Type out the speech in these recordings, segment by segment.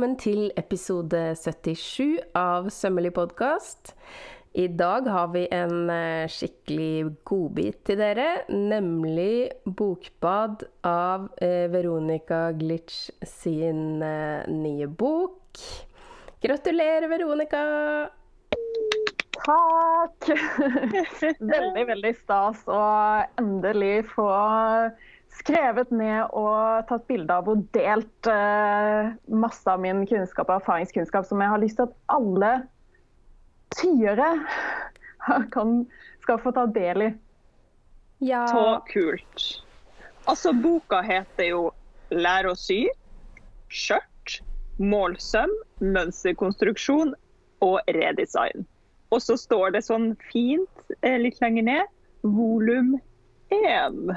Velkommen til episode 77 av Sømmelig podkast. I dag har vi en eh, skikkelig godbit til dere, nemlig Bokbad av eh, Veronica Glitch sin eh, nye bok. Gratulerer, Veronica! Takk! veldig, veldig stas å endelig få skrevet ned og tatt bilde av og delt uh, masse av min kunnskap og erfaringskunnskap som jeg har lyst til at alle tyere kan, skal få ta del i. Ja. Så kult. Altså, boka heter jo 'Lær å sy', 'Skjørt', 'Målsøm', 'Mønsterkonstruksjon' og 'Redesign'. Og så står det sånn fint eh, litt lenger ned 'Volum 1'.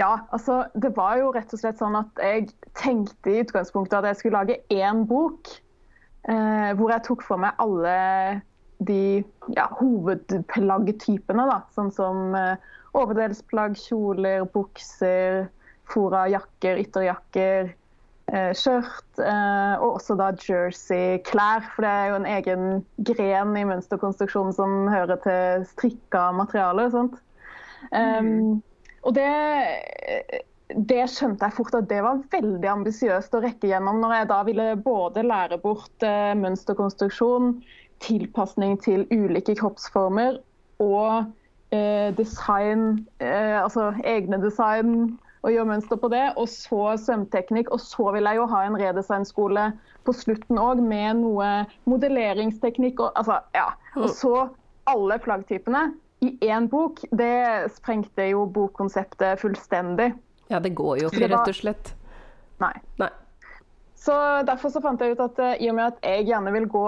ja, altså det var jo rett og slett sånn at jeg tenkte i utgangspunktet at jeg skulle lage én bok. Eh, hvor jeg tok for meg alle de ja, hovedplaggtypene. Da, sånn som eh, overdelsplagg, kjoler, bukser, fora, jakker, ytterjakker, eh, skjørt. Eh, og også da jersey-klær, for det er jo en egen gren i mønsterkonstruksjonen som hører til strikka materialer. Sant? Um, og det, det, skjønte jeg fort at det var veldig ambisiøst å rekke gjennom når jeg da ville både lære bort uh, mønsterkonstruksjon, tilpasning til ulike kroppsformer og uh, design, uh, altså egne design og gjøre mønster på det. Og så svømmeteknikk. Og så vil jeg jo ha en redesignskole på slutten òg, med noe modelleringsteknikk. Og, altså, ja. og så alle plaggtypene i én bok, det sprengte jo bokkonseptet fullstendig. Ja, det går jo ikke, rett og slett. Nei. Nei. Så Derfor så fant jeg ut at uh, i og med at jeg gjerne vil gå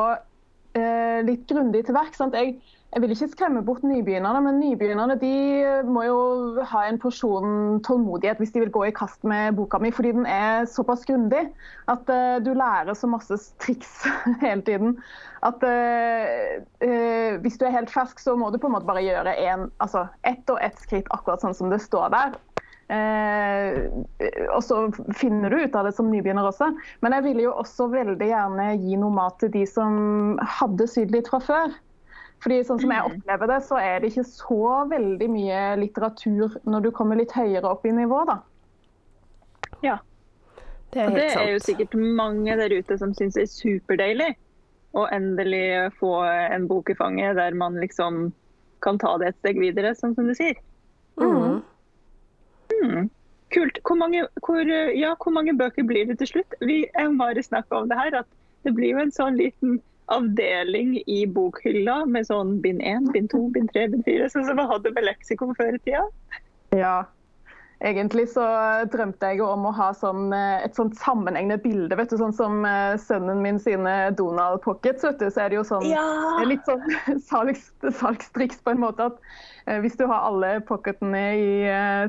eh, litt grundig til verks jeg, jeg vil ikke skremme bort nybegynnerne, men nybegynnerne de må jo ha en porsjon tålmodighet hvis de vil gå i kast med boka mi, fordi den er såpass grundig at uh, du lærer så masse triks hele tiden. At uh, uh, hvis du er helt fersk, så må du på en måte bare gjøre en, altså ett og ett skritt akkurat sånn som det står der. og så finner du ut av det som nybegynner også. Men jeg ville jo også veldig gjerne gi noe mat til de som hadde sydd litt fra før. Fordi sånn som jeg mm. opplever det, så er det ikke så veldig mye litteratur når du kommer litt høyere opp i nivå, da. Ja. Det er, og det er jo sikkert mange der ute som syns det er superdeilig å endelig få en bok i fanget der man liksom kan ta det et steg videre, sånn som du sier. Mm. Mm. Kult. Hvor mange, hvor, ja, hvor mange, bøker blir det til slutt? Vi har bare snakka om det her, at det blir jo en sånn liten avdeling i bokhylla med sånn bind 1, bind 2, bind 3, bind 4, sånn som vi hadde med leksikon før i tida. Ja. Egentlig så drømte jeg om å ha sånn, eh, et sånt sammenhengende bilde. vet du, Sånn som eh, sønnen min sine Donald Pockets. vet du, så er det jo sånn, ja. litt sånn salgs, salgstriks på en måte at eh, hvis du har alle pocketene i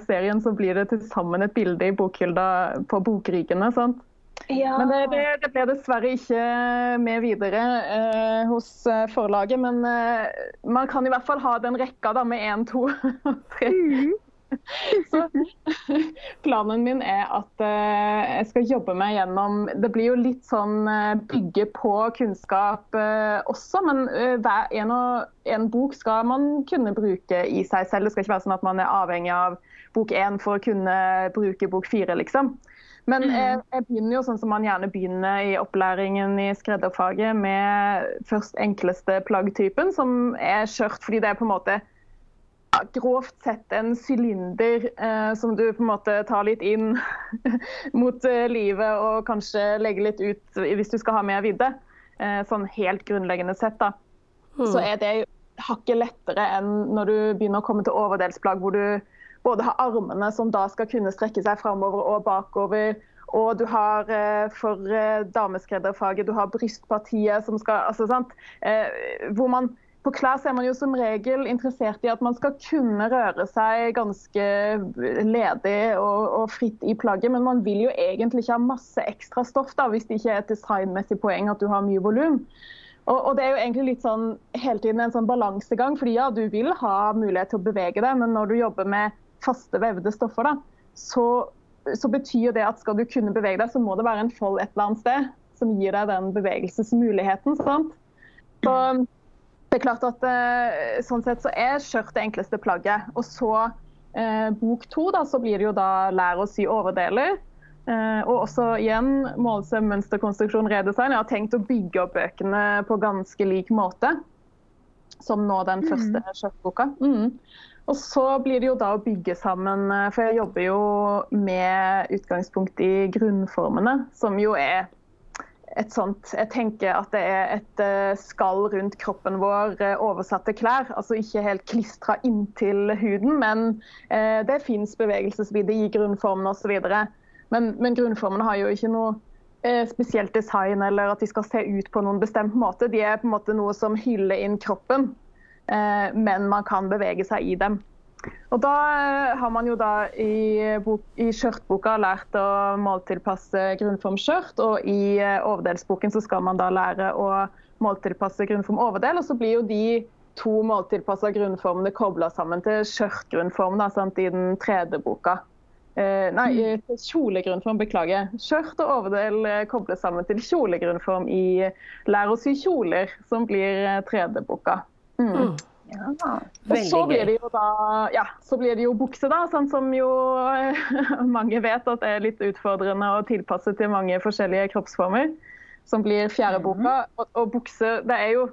serien, så blir det til sammen et bilde i bokhylla på bokrikene. sant? Ja. Men det, det, det, ble dessverre ikke med videre eh, hos eh, forlaget. Men eh, man kan i hvert fall ha den rekka da, med én, to og tre. Mm. Så planen min er at eh, jeg skal jobbe meg gjennom Det blir jo litt sånn eh, bygge på kunnskap eh, også, men hver en, og, en bok skal man kunne bruke i seg selv. Det skal ikke være sånn at man er avhengig av bok én for å kunne bruke bok fire, liksom. Men mm. jeg, jeg, begynner jo sånn som man gjerne begynner i opplæringen i skredderfaget, med først enkleste plaggtypen, som er skjørt fordi det er på en måte grovt sett en sylinder eh, som du på en måte tar litt inn mot eh, livet og kanskje legger litt ut hvis du skal ha mer vidde. Eh, sånn helt grunnleggende sett, da. Mm. Så er det hakket lettere enn når du begynner å komme til overdelsplagg hvor du både har armene som da skal kunne strekke seg framover og bakover. Og du har eh, for eh, dameskredderfaget du har brystpartiet som skal altså, sant? Eh, hvor man på klær er man jo som regel interessert i at man skal kunne røre seg ganske ledig og, og, fritt i plagget, men man vil jo egentlig ikke ha masse ekstra stoff da, hvis det ikke er et designmessig poeng at du har mye volum. Og, og, Det er jo egentlig litt sånn hele tiden en sånn balansegang, fordi ja, du vil ha mulighet til å bevege deg, men når du jobber med faste vevde stoffer, da, så så betyr det at skal du kunne bevege deg, så må det være en fold et eller annet sted som gir deg den bevegelsesmuligheten. Sant? Så det er klart at eh, Sånn sett så er skjørt det enkleste plagget. Og så eh, bok to, da, så blir det jo da lær å sy overdeler. Eh, og også igjen målelse, mønsterkonstruksjon, redesign. Jeg har tenkt å bygge opp bøkene på ganske lik måte som nå den første mm. skjørtboka. Mm. Og så blir det jo da å bygge sammen, eh, for jeg jobber jo med utgangspunkt i grunnformene, som jo er et sånt Jeg tenker at det er et eh, skall rundt kroppen vår, eh, oversatte klær. Altså ikke helt klistra inntil huden, men det fins bevegelsesvidde i grunnformene osv. Men, men grunnformene har jo ikke noe spesielt design eller at de skal se ut på noen bestemt måte. De er på en måte noe som hyller inn kroppen. Eh, men man kan bevege seg i dem. Og Da eh, har man jo da i, bok, i skjørtboka lært å måltilpasse grunnform skjørt, og i eh, overdelsboken så skal man da lære å måltilpasse grunnform overdel. og Så blir jo de to måltilpassa grunnformene kobla sammen til skjørtgrunnform da, sant, i den tredje boka. Eh, nei, mm. kjolegrunnform, beklager. Skjørt og overdel kobles sammen til kjolegrunnform i Lær å sy kjoler, som blir tredje boka. Mm. mm. Ja. Og så blir det jo da ja, så blir det jo bukse, da, sånn som jo mange vet at det er litt utfordrende å tilpasse til mange forskjellige kroppsformer. Som blir fjerde mm. boka. Og, og bukse, det er, jo,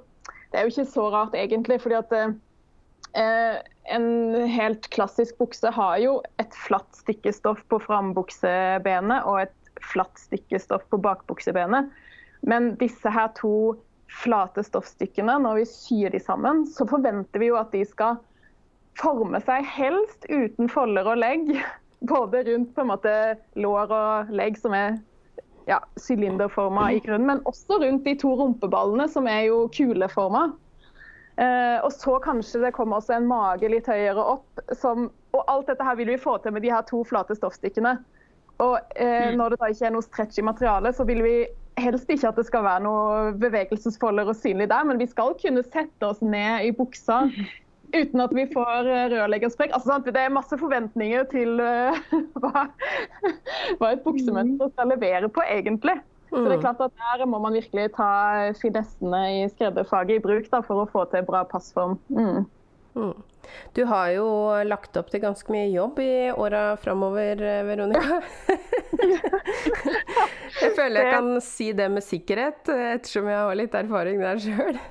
det er, jo, ikke så rart egentlig. fordi at eh, en helt klassisk bukse har jo et flatt stikkestoff på frambuksebenet og et flatt stikkestoff på bakbuksebenet. Men disse her to flate stoffstykkene, når vi syr de sammen, så forventer vi jo at de skal forme seg helst uten folder og legg. Både rundt på en måte lår og legg, som er ja, sylinderforma i grunnen, men også rundt de to rumpeballene, som er jo kuleforma. Eh, og så kanskje det kommer også en mage litt høyere opp. Som, og alt dette her vil vi få til med de her to flate stoffstykkene. Og eh, mm. når det da ikke er noe stretch i materialet, så vil vi helst ikke at det skal være noe bevegelsesfolder og synlig der, men vi skal kunne sette oss ned i buksa uten at vi får eh, rørleggersprekk. Altså, det er masse forventninger til uh, hva, hva, et buksemønster skal levere på, egentlig. Så det er mm. klart at Der må man virkelig ta finessene i skredderfaget i bruk da, for å få til bra passform. Mm. Mm. Du har jo lagt opp til ganske mye jobb i åra framover, eh, Veronica. jeg føler jeg kan si det med sikkerhet, ettersom jeg har litt erfaring der sjøl.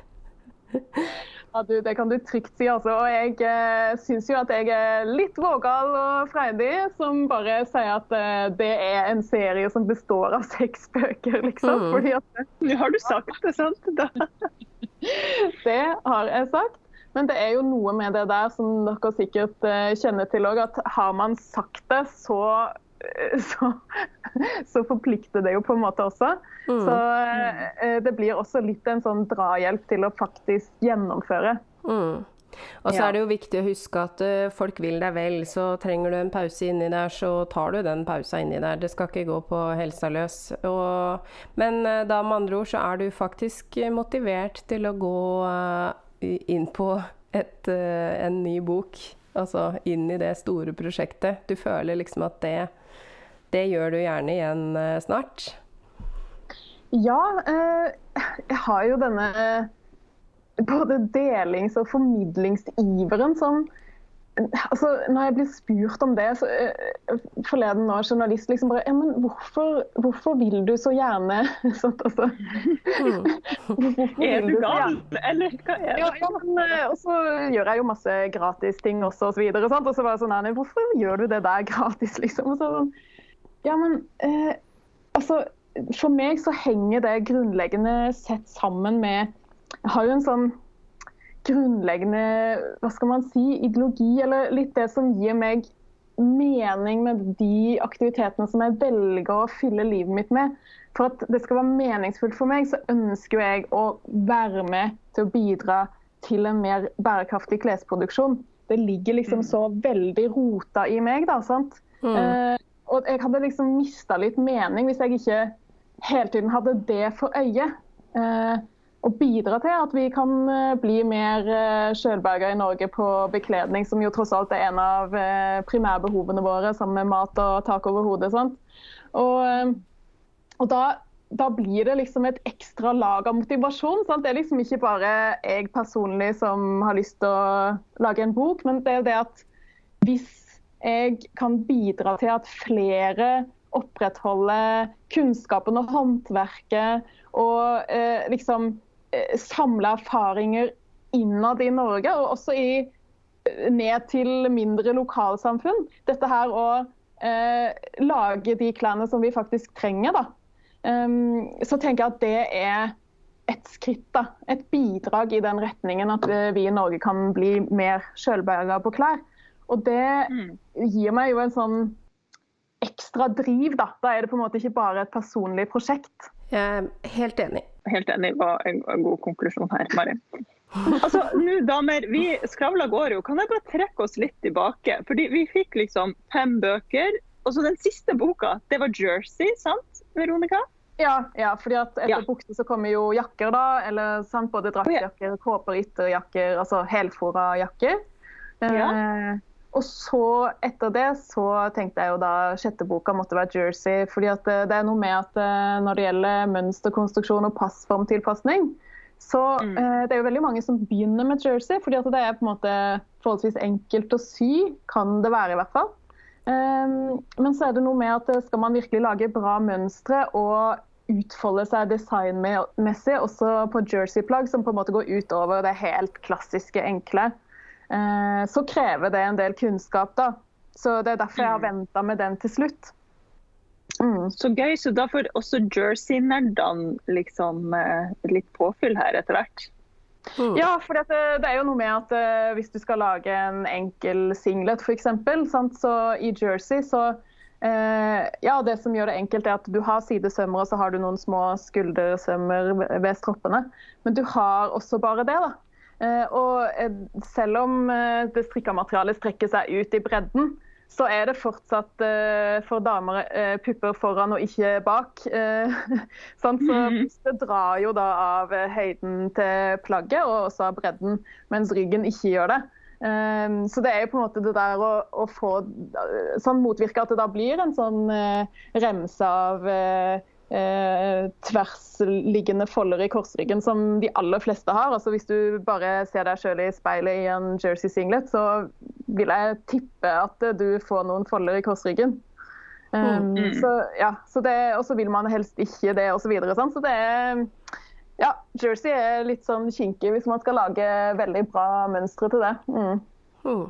Ja, du, det kan du trygt si. altså. Og jeg eh, syns jo at jeg er litt vågal og freidig som bare sier at eh, det er en serie som består av seks bøker, liksom. Mm. Fordi at Nå har du sagt det, sant? det har jeg sagt. Men det er jo noe med det der som dere sikkert uh, kjenner til òg, at har man sagt det, så, uh, så, så, forplikter det jo på en måte også. Mm. Så uh, det blir også litt en sånn drahjelp til å faktisk gjennomføre. Mm. Og så er det jo viktig å huske at folk vil deg vel, så trenger du en pause inni der, så tar du den pausa inni der. Det skal ikke gå på helsa løs. Og, men da med andre ord så er du faktisk motivert til å gå inn på et, uh, en ny bok. Altså inn i det store prosjektet. Du føler liksom at det, det gjør du gjerne igjen uh, snart? Ja, uh, jeg har jo denne både delings- og formidlingsiveren som altså, når jeg blir spurt om det så, uh, forleden nå, journalist liksom bare ja, men hvorfor, hvorfor vil du så gjerne sånt, altså. er du gal, eller hva er det? Ja, ja, men, uh, og så gjør jeg jo masse gratis ting også, og så videre. Sant? Og så var jeg sånn nei, hvorfor gjør du det der gratis, liksom? Og så, sånn, ja, men uh, altså For meg så henger det grunnleggende sett sammen med Jeg har jo en sånn grunnleggende hva skal man si, ideologi, eller litt det som gir meg mening med de aktivitetene som jeg velger å fylle livet mitt med. For at det skal være meningsfullt for meg, så ønsker jeg å være med til å bidra til en mer bærekraftig klesproduksjon. Det ligger liksom så veldig rota i meg, da. sant? Mm. Eh, og jeg hadde liksom mista litt mening hvis jeg ikke hele tiden hadde det for øye. Eh, å bidra til at vi kan bli mer sjølberga i Norge på bekledning, som jo tross alt er en av primærbehovene våre, sammen med mat og tak over hodet. Og, og da da blir det liksom et ekstra lag av motivasjon. Sant? Det er liksom ikke bare jeg personlig som har lyst til å lage en bok, men det er det at hvis jeg kan bidra til at flere opprettholder kunnskapen og håndverket, og eh, liksom eh, samle erfaringer innad i Norge, og også i, eh, ned til mindre lokalsamfunn. Dette her å eh, lage de klærne som vi faktisk trenger. da Um, så tenker jeg at det er et skritt, da. Et bidrag i den retningen at eh, vi i Norge kan bli mer sjølberga på klær. Og det mm. gir meg jo en sånn ekstra driv, da. Da er det på en måte ikke bare et personlig prosjekt. Jeg er helt enig. Helt enig var en god konklusjon her, Mari. Altså, nå damer, vi skravla går jo. Kan jeg bare trekke oss litt tilbake? Fordi vi fikk liksom fem bøker. Og så den siste boka, det var Jersey, sant? Veronica? Ja, ja fordi at etter ja. bukse så kommer jo jakker, da. Eller sant, både draktjakker, kåper, ytterjakker, altså helfora jakker. Ja. Eh, og så etter det så tenkte jeg jo da sjette boka måtte være Jersey. fordi at eh, det er noe med at eh, når det gjelder mønsterkonstruksjon og passformtilpasning, så mm. eh, det er jo veldig mange som begynner med Jersey, fordi at det er på en måte forholdsvis enkelt å sy. Kan det være, i hvert fall. Um, men så er det noe med at skal man virkelig lage bra mønstre og utfolde seg designmessig, også på jerseyplagg som på en måte går utover det helt klassiske, enkle, så krever det en del kunnskap. da. Så Det er derfor jeg har mm. venta med den til slutt. Mm. Så gøy. Så da får også jersey-nerdene liksom eh, litt påfyll her etter hvert? Mm. Ja, for det, det, er jo noe med at uh, hvis du skal lage en enkel singlet f.eks., så i jersey så uh, Ja, det som gjør det enkelt, er at du har sidesømmer og så har du noen små skuldersømmer ved stroppene. Men du har også bare det, da. Uh, og selv om det strikka materialet strekker seg ut i bredden, så er det fortsatt for damer pupper foran og ikke bak. Så brystet mm. drar jo da av høyden til plagget og også av bredden, mens ryggen ikke gjør det. Um, så det er jo på en måte det der å, å få sånn motvirke at det da blir en sånn remse av eh, tversliggende folder i korsryggen som de aller fleste har. Altså Hvis du bare ser deg sjøl i speilet i en jersey singlet, så vil jeg tippe at du får noen folder i korsryggen. Um, mm. så, ja, så det, og så vil man helst ikke det, osv. Så, videre, sånn. så det er ja, jersey er litt sånn kinkig hvis man skal lage veldig bra mønstre til det. Mm. Mm.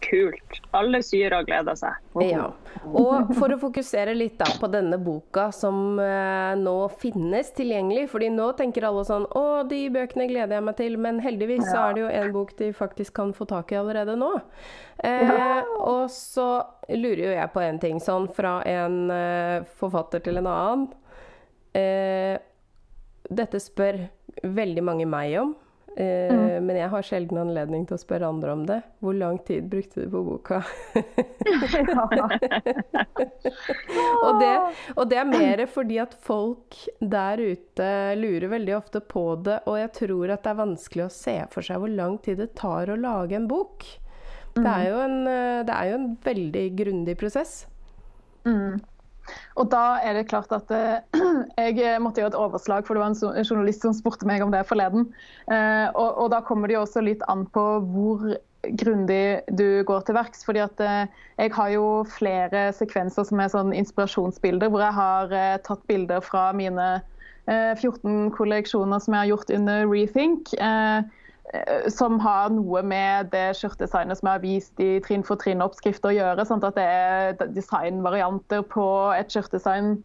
Kult. Alle syere gleder seg. Oh. Ja. Og for å fokusere litt da på denne boka som eh, nå finnes tilgjengelig, fordi nå tenker alle sånn Å, de bøkene gleder jeg meg til. Men heldigvis ja. så er det jo en bok de faktisk kan få tak i allerede nå. Eh, ja. Og så lurer jo jeg på en ting, sånn fra en eh, forfatter til en annen. dette spør veldig mange meg om. Eh, mm. Men jeg har sjelden anledning til å spørre andre om det. Hvor lang tid brukte du på boka? og, det, og, det, er mer fordi at folk der ute lurer veldig ofte på det, og jeg tror at det er vanskelig å se for seg hvor lang tid det tar å lage en bok. Det er mm. jo en, eh, det er jo en veldig grundig prosess. Mm. Og da er det klart at eh, Jeg måtte gjøre et overslag, for det var en journalist som spurte meg om det forleden. Eh, og, da kommer det jo også litt an på hvor grundig du går til verks. fordi at eh, Jeg har jo flere sekvenser som er sånn inspirasjonsbilder, hvor jeg har tatt bilder fra mine 14 eh, kolleksjoner som jeg har gjort under Rethink. Som har noe med det skjørtdesignet som jeg har vist i trinn for trinn-oppskrifter å gjøre. Sånn at det er designvarianter på et skjørtedesign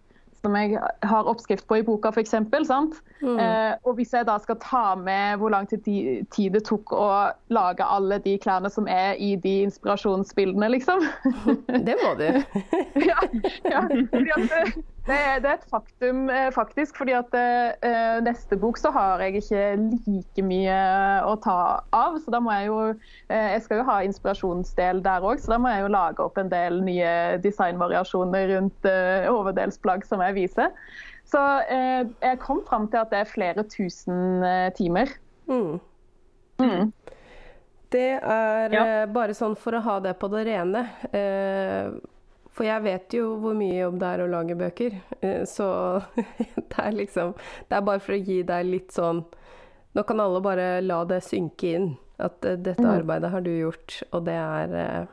som jeg har oppskrift på i boka, f.eks. Mm. Eh, og hvis jeg da skal ta med hvor lang tid, tid det tok å lage alle de klærne som er i de inspirasjonsbildene, liksom. det må du. ja, ja, fordi at det er, det er, et faktum, eh, faktisk. fordi at uh, neste bok så har jeg ikke like mye å ta av. Så da må jeg jo uh, Jeg skal jo ha inspirasjonsdel der òg, så da må jeg jo lage opp en del nye designvariasjoner rundt uh, hoveddelsplagg som jeg viser. Så jeg kom fram til at det er flere tusen timer. Mm. Mm. Det er ja. Bare sånn for å ha det på det rene. Eh, for jeg vet jo hvor mye jobb det er å lage bøker. Eh, så det er liksom Det er bare for å gi deg litt sånn Nå kan alle bare la det synke inn. At dette mm. arbeidet har du gjort, og det er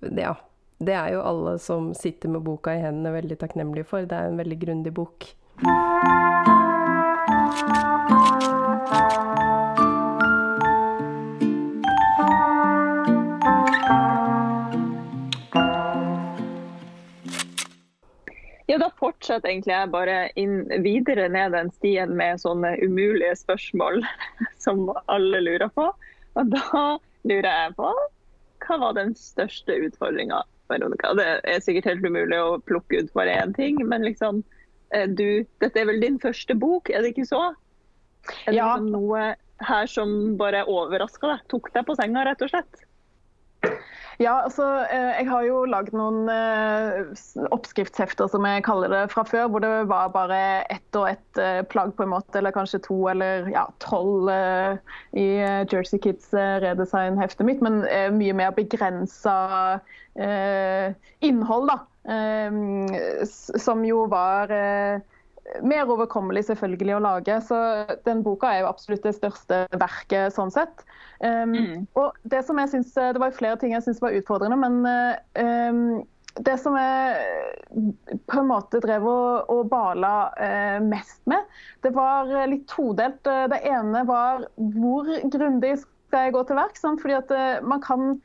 Ja. Det er jo alle som sitter med boka i hendene, veldig takknemlige for. Det er en veldig grundig bok. Ja, da fortsetter egentlig jeg bare inn, videre ned den stien med sånne umulige spørsmål som alle lurer på. Og da lurer jeg på hva var den største utfordringa Veronica. Det er sikkert helt umulig å plukke ut bare én ting, men liksom eh, du, Dette er vel din første bok, er det ikke så? Er det ja. noe her som bare overraska deg? Tok deg på senga, rett og slett? Ja, altså, eh, Jeg har jo lagd noen eh, oppskriftshefter som jeg kaller det fra før, hvor det var bare ett og ett eh, plagg, på en måte, eller kanskje to eller ja, tolv i Jersey Kids redesign-heftet mitt, men mye mer begrensa innhold, da. Som jo var mer overkommelig selvfølgelig å lage. Så den boka er jo absolutt det største verket sånn sett. Um, mm. Og det som jeg syns Det var flere ting jeg syns var utfordrende, men um, det som jeg på en måte drev og, og bala uh, mest med, det var litt todelt. Det ene var hvor grundig skal jeg gå til verk? Sånn, fordi at uh, man kan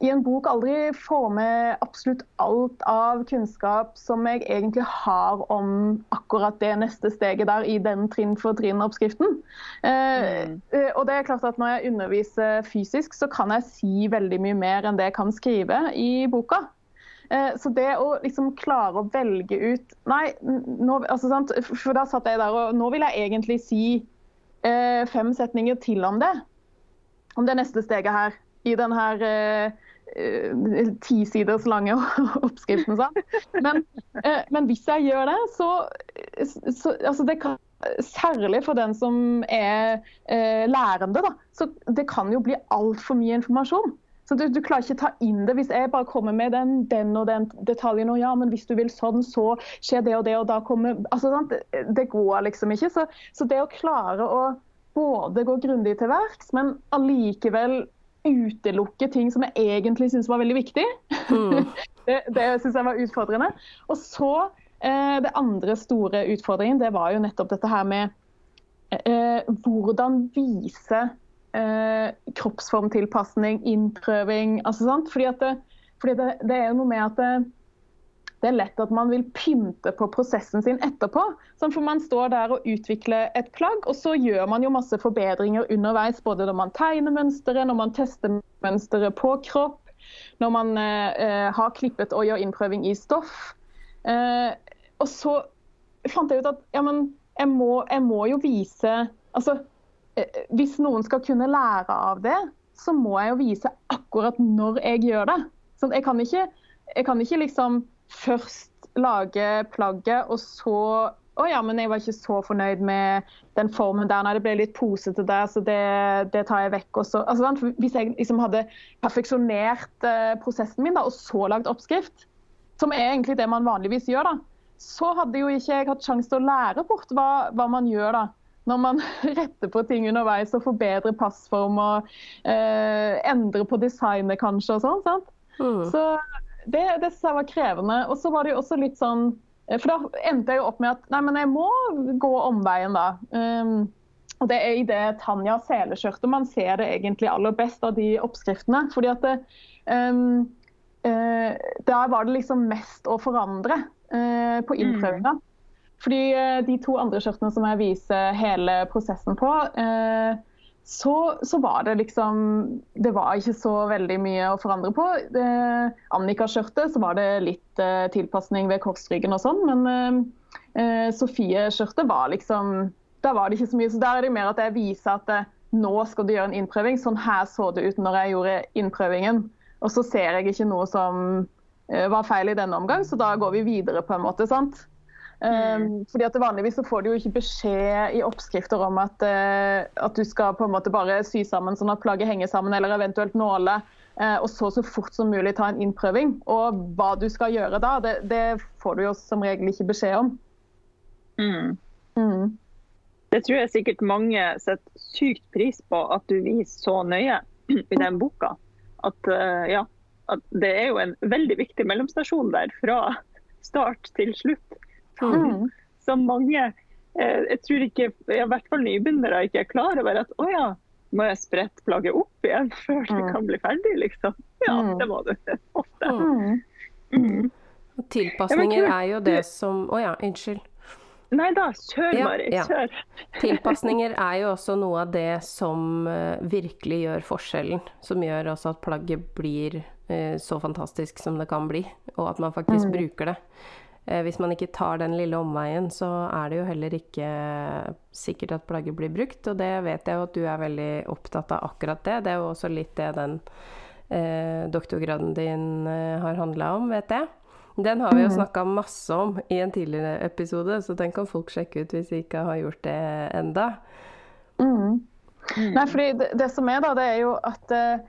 i en bok aldri få med absolutt alt av kunnskap som jeg egentlig har om akkurat det neste steget der i den trinn for trinn-oppskriften. Eh, mm. Eh, og det er klart at Når jeg underviser fysisk, så kan jeg si veldig mye mer enn det jeg kan skrive i boka. Eh, så det å liksom klare å velge ut Nei, nå, altså, for da satt jeg der og Nå vil jeg egentlig si fem setninger til om det. Om det neste steget her i den her eh, eh, ti siders lange oppskriften. Men, eh, men, hvis jeg gjør det, så, så altså det kan, Særlig for den som er eh, lærende, da, så det kan jo bli altfor mye informasjon. Så du, du, klarer ikke ta inn det hvis jeg bare kommer med den, den og den detaljen. og ja, men hvis du vil sånn, så skjer det og det, og da kommer altså, det, det går liksom ikke. Så, så det å klare å både gå grundig til verks, men allikevel utelukke ting som jeg egentlig syns var veldig viktig. Mm. det det syns jeg var utfordrende. Og så eh, Det andre store utfordringen det var jo nettopp dette her med eh, hvordan vise eh, kroppsformtilpasning, innprøving. altså sant? Fordi, det, fordi det, det, er jo noe med at eh, det er lett at man vil pynte på prosessen sin etterpå. Sånn for Man står der og utvikler et plagg, og så gjør man jo masse forbedringer underveis. Både når man tegner mønsteret, når man tester mønsteret på kropp, når man eh, har klippet og gjør innprøving i stoff. Eh, og så fant jeg ut at ja, men jeg må, jeg må jo vise altså, eh, Hvis noen skal kunne lære av det, så må jeg jo vise akkurat når jeg gjør det. Sånn, jeg, kan ikke, jeg kan ikke liksom først lage plagget, og så å ja, men jeg var ikke så fornøyd med den formen der. Nei, det ble litt posete der, så det, det tar jeg vekk. Også. Altså, hvis jeg liksom hadde perfeksjonert eh, prosessen min da, og så lagd oppskrift, som er egentlig det man vanligvis gjør, da, så hadde jo ikke jeg hatt sjanse til å lære bort hva, hva, man gjør da. Når man retter på ting underveis og forbedrer passform og eh, endrer på designet kanskje og sånn. sant? Mm. Så det, det synes jeg var krevende. Og så var det jo også litt sånn eh, For da endte jeg jo opp med at nei, men jeg må gå omveien, da. Um, og det er i det Tanja seleskjørtet man ser det egentlig aller best av de oppskriftene. fordi at det, um, uh, Der var det liksom mest å forandre uh, på innprøvinga. Mm. Fordi uh, de to andre skjørtene som jeg viser hele prosessen på, så, så, var det liksom Det var ikke så veldig mye å forandre på. Eh, Annika-skjørtet så var det litt eh, tilpasning ved korsryggen og sånn, men eh, eh, Sofie-skjørtet var liksom Da var det ikke så mye. Så der er det mer at jeg viser at eh, nå skal du gjøre en innprøving. Sånn her så det ut når jeg gjorde innprøvingen. Og så ser jeg ikke noe som eh, var feil i denne omgang, så da går vi videre, på en måte. sant? Um, fordi at Vanligvis så får du jo ikke beskjed i oppskrifter om at, uh, at du skal på en måte bare sy sammen sånn at plagget henger sammen, eller eventuelt nåle. Uh, og så så fort som mulig ta en innprøving. Og hva du skal gjøre da, det, det får du jo som regel ikke beskjed om. Mm. Mm. Det tror jeg sikkert mange setter sykt pris på at du viser så nøye i den boka. At, uh, ja, at det er jo en veldig viktig mellomstasjon der fra start til slutt. Mm. Så mange eh, jeg tror ikke, i hvert fall nybegynnere ikke er klar over at å ja, må jeg sprette plagget opp igjen før det mm. kan bli ferdig, liksom. Ja, mm. det må du ofte. Mm. Tilpasninger er jo det som Å ja, unnskyld. Nei da, kjør Mari, ja, kjør. Tilpasninger er jo også noe av det som uh, virkelig gjør forskjellen. Som gjør også at plagget blir uh, så fantastisk som det kan bli, og at man faktisk mm. bruker det. Uh, hvis man ikke tar den lille omveien, så er det jo heller ikke sikkert at plagget blir brukt. Og det vet jeg jo at du er veldig opptatt av akkurat det. Det er jo også litt det den doktorgraden din har handla om, vet jeg. Den har vi jo mhm. snakka masse om i en tidligere episode, så den kan folk sjekke ut hvis de ikke har gjort det enda. Mm. Mm. Nei, fordi det, det, som er da, det er jo at eh,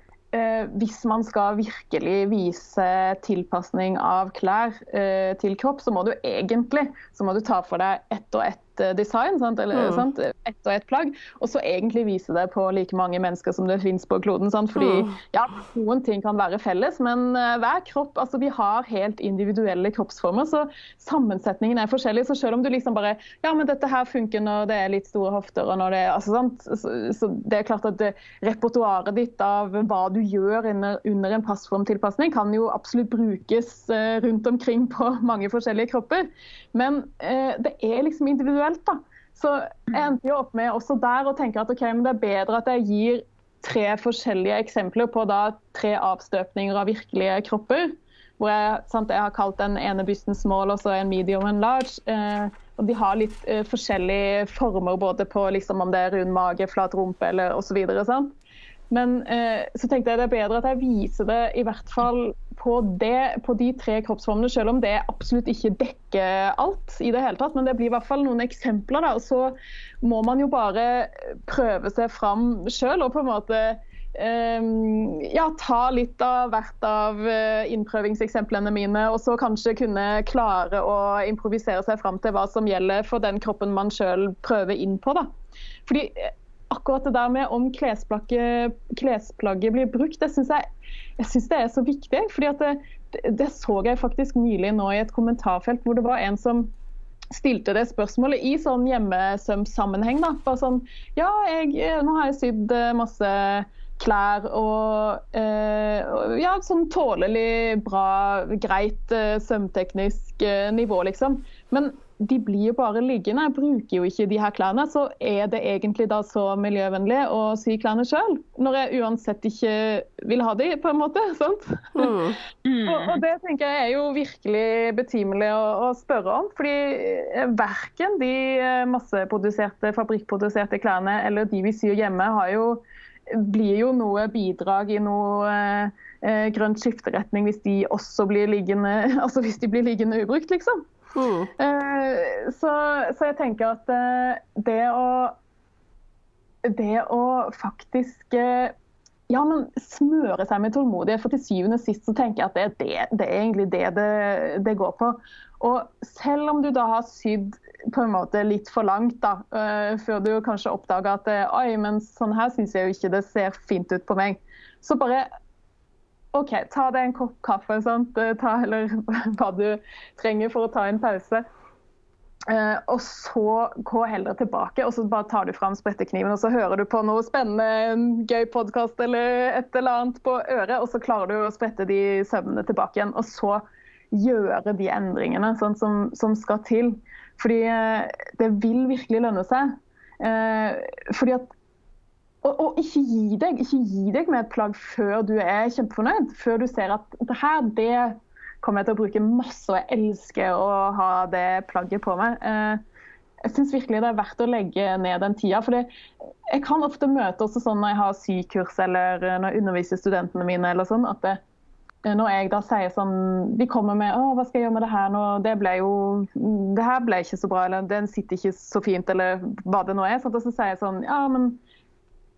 hvis man skal virkelig vise tilpasning av klær eh, til kropp, så må du egentlig må du ta for deg ett og ett Eh, design, sant? Eller, mm. sant? ett og ett plagg, og så egentlig vise det på like mange mennesker som det finnes på kloden. Sant? Fordi mm. ja, noen ting kan være felles, men uh, hver kropp altså Vi har helt individuelle kroppsformer, så sammensetningen er forskjellig. Så selv om du liksom bare Ja, men dette her funker når det er litt store hofter, og når det er altså, sant? Så, så det er klart at repertoaret ditt av hva du gjør under, under en passformtilpasning, kan jo absolutt brukes uh, rundt omkring på mange forskjellige kropper. Men uh, det er liksom individuelt individuelt. da. Så jeg endte jo opp med også der å tenke at okay, det er bedre at jeg gir tre forskjellige eksempler på da tre avstøpninger av virkelige kropper. Hvor jeg, sant, jeg har kalt den ene bysten small og så en medium og en large. Eh, og de har litt eh, forskjellige former både på liksom, om det er rund mage, flat rumpe eller osv. Men eh, så tenkte jeg det er bedre at jeg viser det i hvert fall på, det, på de tre kroppsformene, selv om det absolutt ikke dekker alt i det hele tatt. Men det blir i hvert fall noen eksempler. Og så må man jo bare prøve seg fram sjøl og på en måte Um, ja, ta litt av hvert av uh, innprøvingseksemplene mine, og så kanskje kunne klare å improvisere seg fram til hva som gjelder for den kroppen man sjøl prøver inn på. Da. Fordi akkurat det der med om klesplagget, klesplagget blir brukt, det syns jeg, jeg synes det er så viktig. fordi det, det, så jeg faktisk nylig nå i et kommentarfelt hvor det var en som stilte det spørsmålet i sånn hjemmesømsammenheng. da, Bare sånn Ja, jeg, nå har jeg sydd eh, masse klær og eh, ja, sånn tålelig bra, greit eh, sømteknisk eh, nivå, liksom. Men de blir jo bare liggende, jeg bruker jo ikke de her klærne. Så er det egentlig da så miljøvennlig å sy klærne sjøl, når jeg uansett ikke vil ha de, på en måte. sant? Mm. Mm. og, og, det tenker jeg er jo virkelig betimelig å, å spørre om. fordi eh, verken de eh, masseproduserte, fabrikkproduserte klærne eller de vi syr hjemme, har jo, blir jo noe bidrag i noe eh, grønt skifteretning hvis de også blir liggende, altså hvis de blir liggende ubrukt, liksom. Mm. Eh, så, så, jeg tenker at eh, det å Det å faktisk eh, ja, men smøre seg med tålmodighet. For til syvende og sist så tenker jeg at det, det, det er egentlig det, det det, går på. Og selv om du da har sydd på en måte litt for langt, da, uh, før du kanskje oppdager at oi, men sånn her syns jeg jo ikke det ser fint ut på meg, så bare OK, ta deg en kopp kaffe, sant? ta, eller hva du trenger for å ta en pause. Uh, og så gå heller tilbake, og så bare tar du fram sprettekniven og så hører du på noe spennende, en gøy podkast eller et eller annet på øret, og så klarer du å sprette de søvnene tilbake igjen. Og så gjøre de endringene sånn som, som, skal til. Fordi uh, det vil virkelig lønne seg. Uh, fordi at og, og, ikke gi deg ikke gi deg med et plagg før du er kjempefornøyd. Før du ser at det her, det kommer jeg til å bruke masse, og jeg elsker å ha det plagget på meg. Eh, jeg syns virkelig det er verdt å legge ned den tida. For jeg kan ofte møte også sånn når jeg har sykurs eller når jeg underviser studentene mine, eller sånn, at det, når jeg da sier sånn De kommer med 'Å, hva skal jeg gjøre med det her nå?' Det ble jo Det her ble ikke så bra, eller 'Den sitter ikke så fint', eller hva det nå er. Sånn, Og så sier jeg sånn Ja, men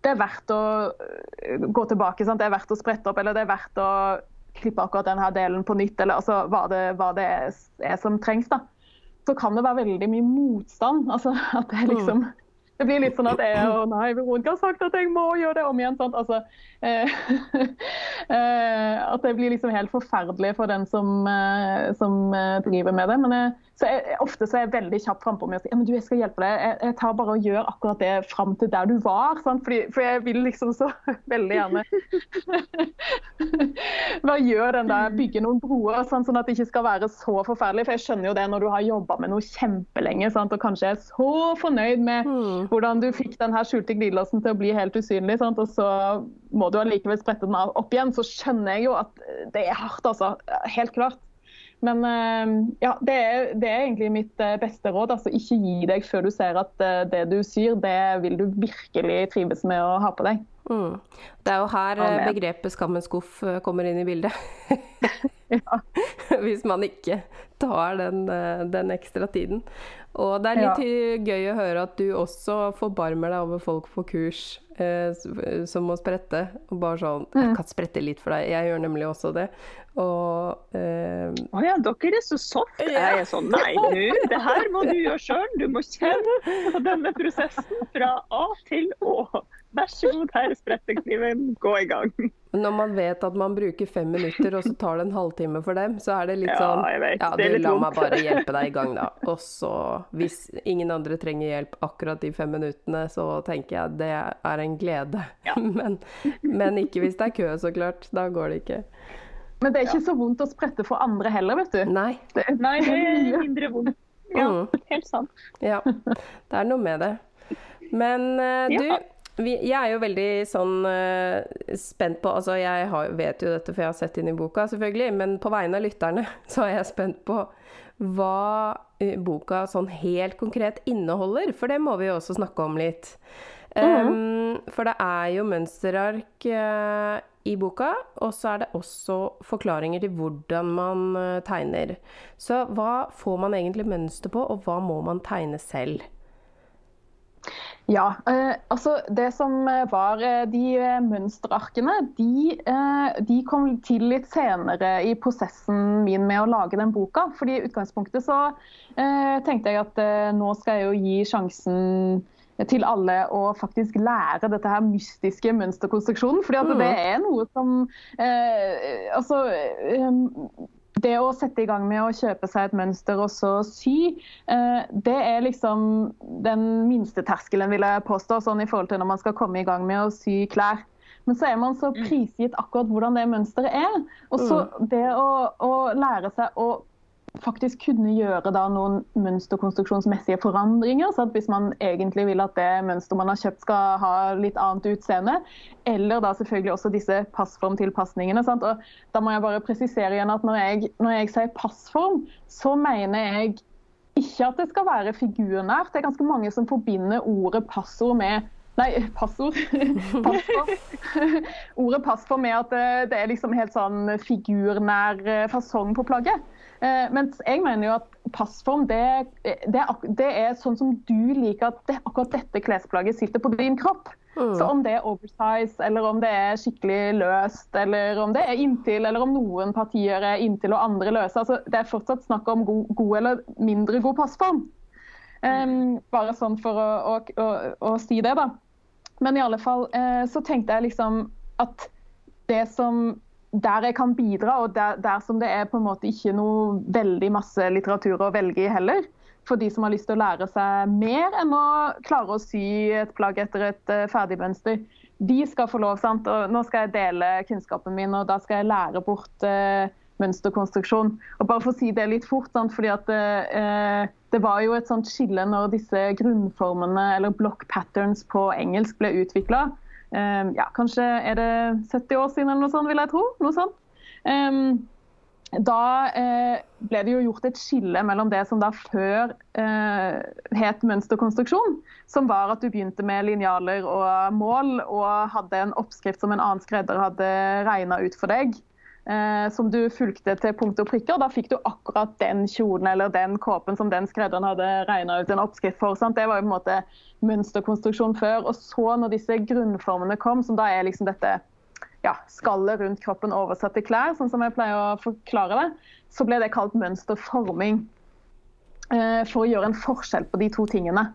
det er verdt å gå tilbake. Sant? Det er verdt å sprette opp, eller det er verdt å klippe akkurat denne delen på nytt, eller altså, hva, det, hva det er, er, som trengs. da. Så kan det være veldig mye motstand. altså at Det liksom mm. Det blir litt sånn at jeg og nei, Veronica har sagt at jeg må gjøre det om igjen. Sant? Altså, eh, eh, at det blir liksom helt forferdelig for den som, eh, som eh, driver med det. Men jeg, så jeg, ofte så er jeg veldig kjapp frampå med å si ja, men du, jeg skal hjelpe deg. Jeg, jeg tar bare og gjør akkurat det fram til der du var. Fordi, for jeg vil liksom så veldig gjerne bare gjør den der, bygge noen broer, sånn, sånn, at det ikke skal være så forferdelig. For jeg skjønner jo det når du har jobba med noe kjempelenge sant, og kanskje er så fornøyd med mm hvordan du fikk den her skjulte glidelåsen til å bli helt usynlig, sant? og så må du allikevel sprette den opp igjen, så skjønner jeg jo at det er hardt, altså. Helt klart. Men eh, ja, det er, det er, egentlig mitt eh, beste råd. altså Ikke gi deg før du ser at eh, det du syr, det vil du virkelig trives med å ha på deg. Mm. Det er jo her begrepet 'skammens skuff' kommer inn i bildet. Hvis man ikke tar den, den ekstra tiden. Og det er litt ja. gøy å høre at du også forbarmer deg over folk på kurs som må sprette. Og bare sånn mm. 'Jeg kan sprette litt for deg.' Jeg gjør nemlig også det. Og eh, Å ja, dere er så soft. Ja. Jeg er sånn Nei, du, det her må du gjøre sjøl. Du må kjenne på denne prosessen fra A til Å. Vær så god, her er sprettekniven, gå i gang. Når man vet at man bruker fem minutter, og så tar det en halvtime for dem, så er det litt sånn Ja, Ja, du, la meg bare hjelpe deg i gang, da. Og så, hvis ingen andre trenger hjelp akkurat de fem minuttene, så tenker jeg det er en glede. Ja. Men, men, ikke hvis det er kø, så klart. Da går det ikke. Men det er ikke så vondt å sprette for andre heller, vet du. Nei. Det, Nei, det er mindre vondt. Ja, mm. helt sant. Ja, det er noe med det. Men uh, du, vi, jeg er jo veldig sånn uh, spent på Altså, jeg har, vet jo dette, for jeg har sett inn i boka, selvfølgelig. Men på vegne av lytterne så er jeg spent på hva uh, boka sånn helt konkret inneholder. For det må vi jo også snakke om litt. Um. For det er jo mønsterark uh, i boka, og så er det også forklaringer til hvordan man tegner. Så hva får man egentlig mønster på, og hva må man tegne selv? Ja, eh, altså Det som eh, var de mønsterarkene, de, eh, de, kom til litt senere i prosessen min med å lage den boka. fordi I utgangspunktet så eh, tenkte jeg at nå skal jeg jo gi sjansen til alle å faktisk lære dette her mystiske mønsterkonstruksjonen. fordi at mm. det er noe som altså det å sette i gang med å kjøpe seg et mønster og så sy, eh, det er liksom den minste terskelen, vil jeg påstå, sånn i forhold til når man skal komme i gang med å sy klær. Men så er man så mm. prisgitt akkurat hvordan det mønsteret er. Og så mm. det å, å lære seg å faktisk kunne gjøre da noen mønsterkonstruksjonsmessige forandringer. så Hvis man egentlig vil at det mønsteret man har kjøpt skal ha litt annet utseende. Eller da selvfølgelig også disse passformtilpasningene. Sant? Og da må jeg bare presisere igjen at når jeg, når jeg sier passform, så mener jeg ikke at det skal være figurnært. Det er ganske mange som forbinder ordet passord med Nei, passord. passord. Ordet passform med at det, det er liksom helt sånn figurnær fasong på plagget. Eh, mens jeg mener jo at passform det, det, det, er, sånn som du liker at det, akkurat dette klesplagget sitter på din kropp. Mm. Så om det er oversize, eller om det er skikkelig løst, eller om det er inntil, eller om noen partier er inntil og andre løse. Altså, det er fortsatt snakk om god, god eller mindre god passform. Um, bare sånn for å, å, å, å, si det, da. Men i alle fall eh, så tenkte jeg liksom at det som der jeg kan bidra, og der, der, som det er på en måte ikke noe veldig masse litteratur å velge i heller. For de som har lyst til å lære seg mer enn å klare å sy et plagg etter et uh, ferdig mønster. De skal få lov, sant? og nå skal jeg dele kunnskapen min, og da skal jeg lære bort uh, mønsterkonstruksjon. Og bare for å si det litt fort, sant? fordi at uh, det var jo et sånt skille når disse grunnformene, eller block patterns på engelsk, ble utvikla. Ehm, ja, kanskje er det 70 år siden eller noe sånt, vil jeg tro. Noe sånt. Um, da eh, ble det jo gjort et skille mellom det som da før eh, het mønsterkonstruksjon, som var at du begynte med linjaler og mål og hadde en oppskrift som en annen skredder hadde regna ut for deg. Eh, som du fulgte til punkt og prikker. Da fikk du akkurat den kjolen eller den kåpen som den skredderen hadde regna ut en oppskrift for. Sant? Det var jo på en måte mønsterkonstruksjon før. Og så når disse grunnformene kom, som da er liksom dette ja, skallet rundt kroppen oversatt til klær, sånn som jeg pleier å forklare det, så ble det kalt mønsterforming. Eh, for å gjøre en forskjell på de to tingene.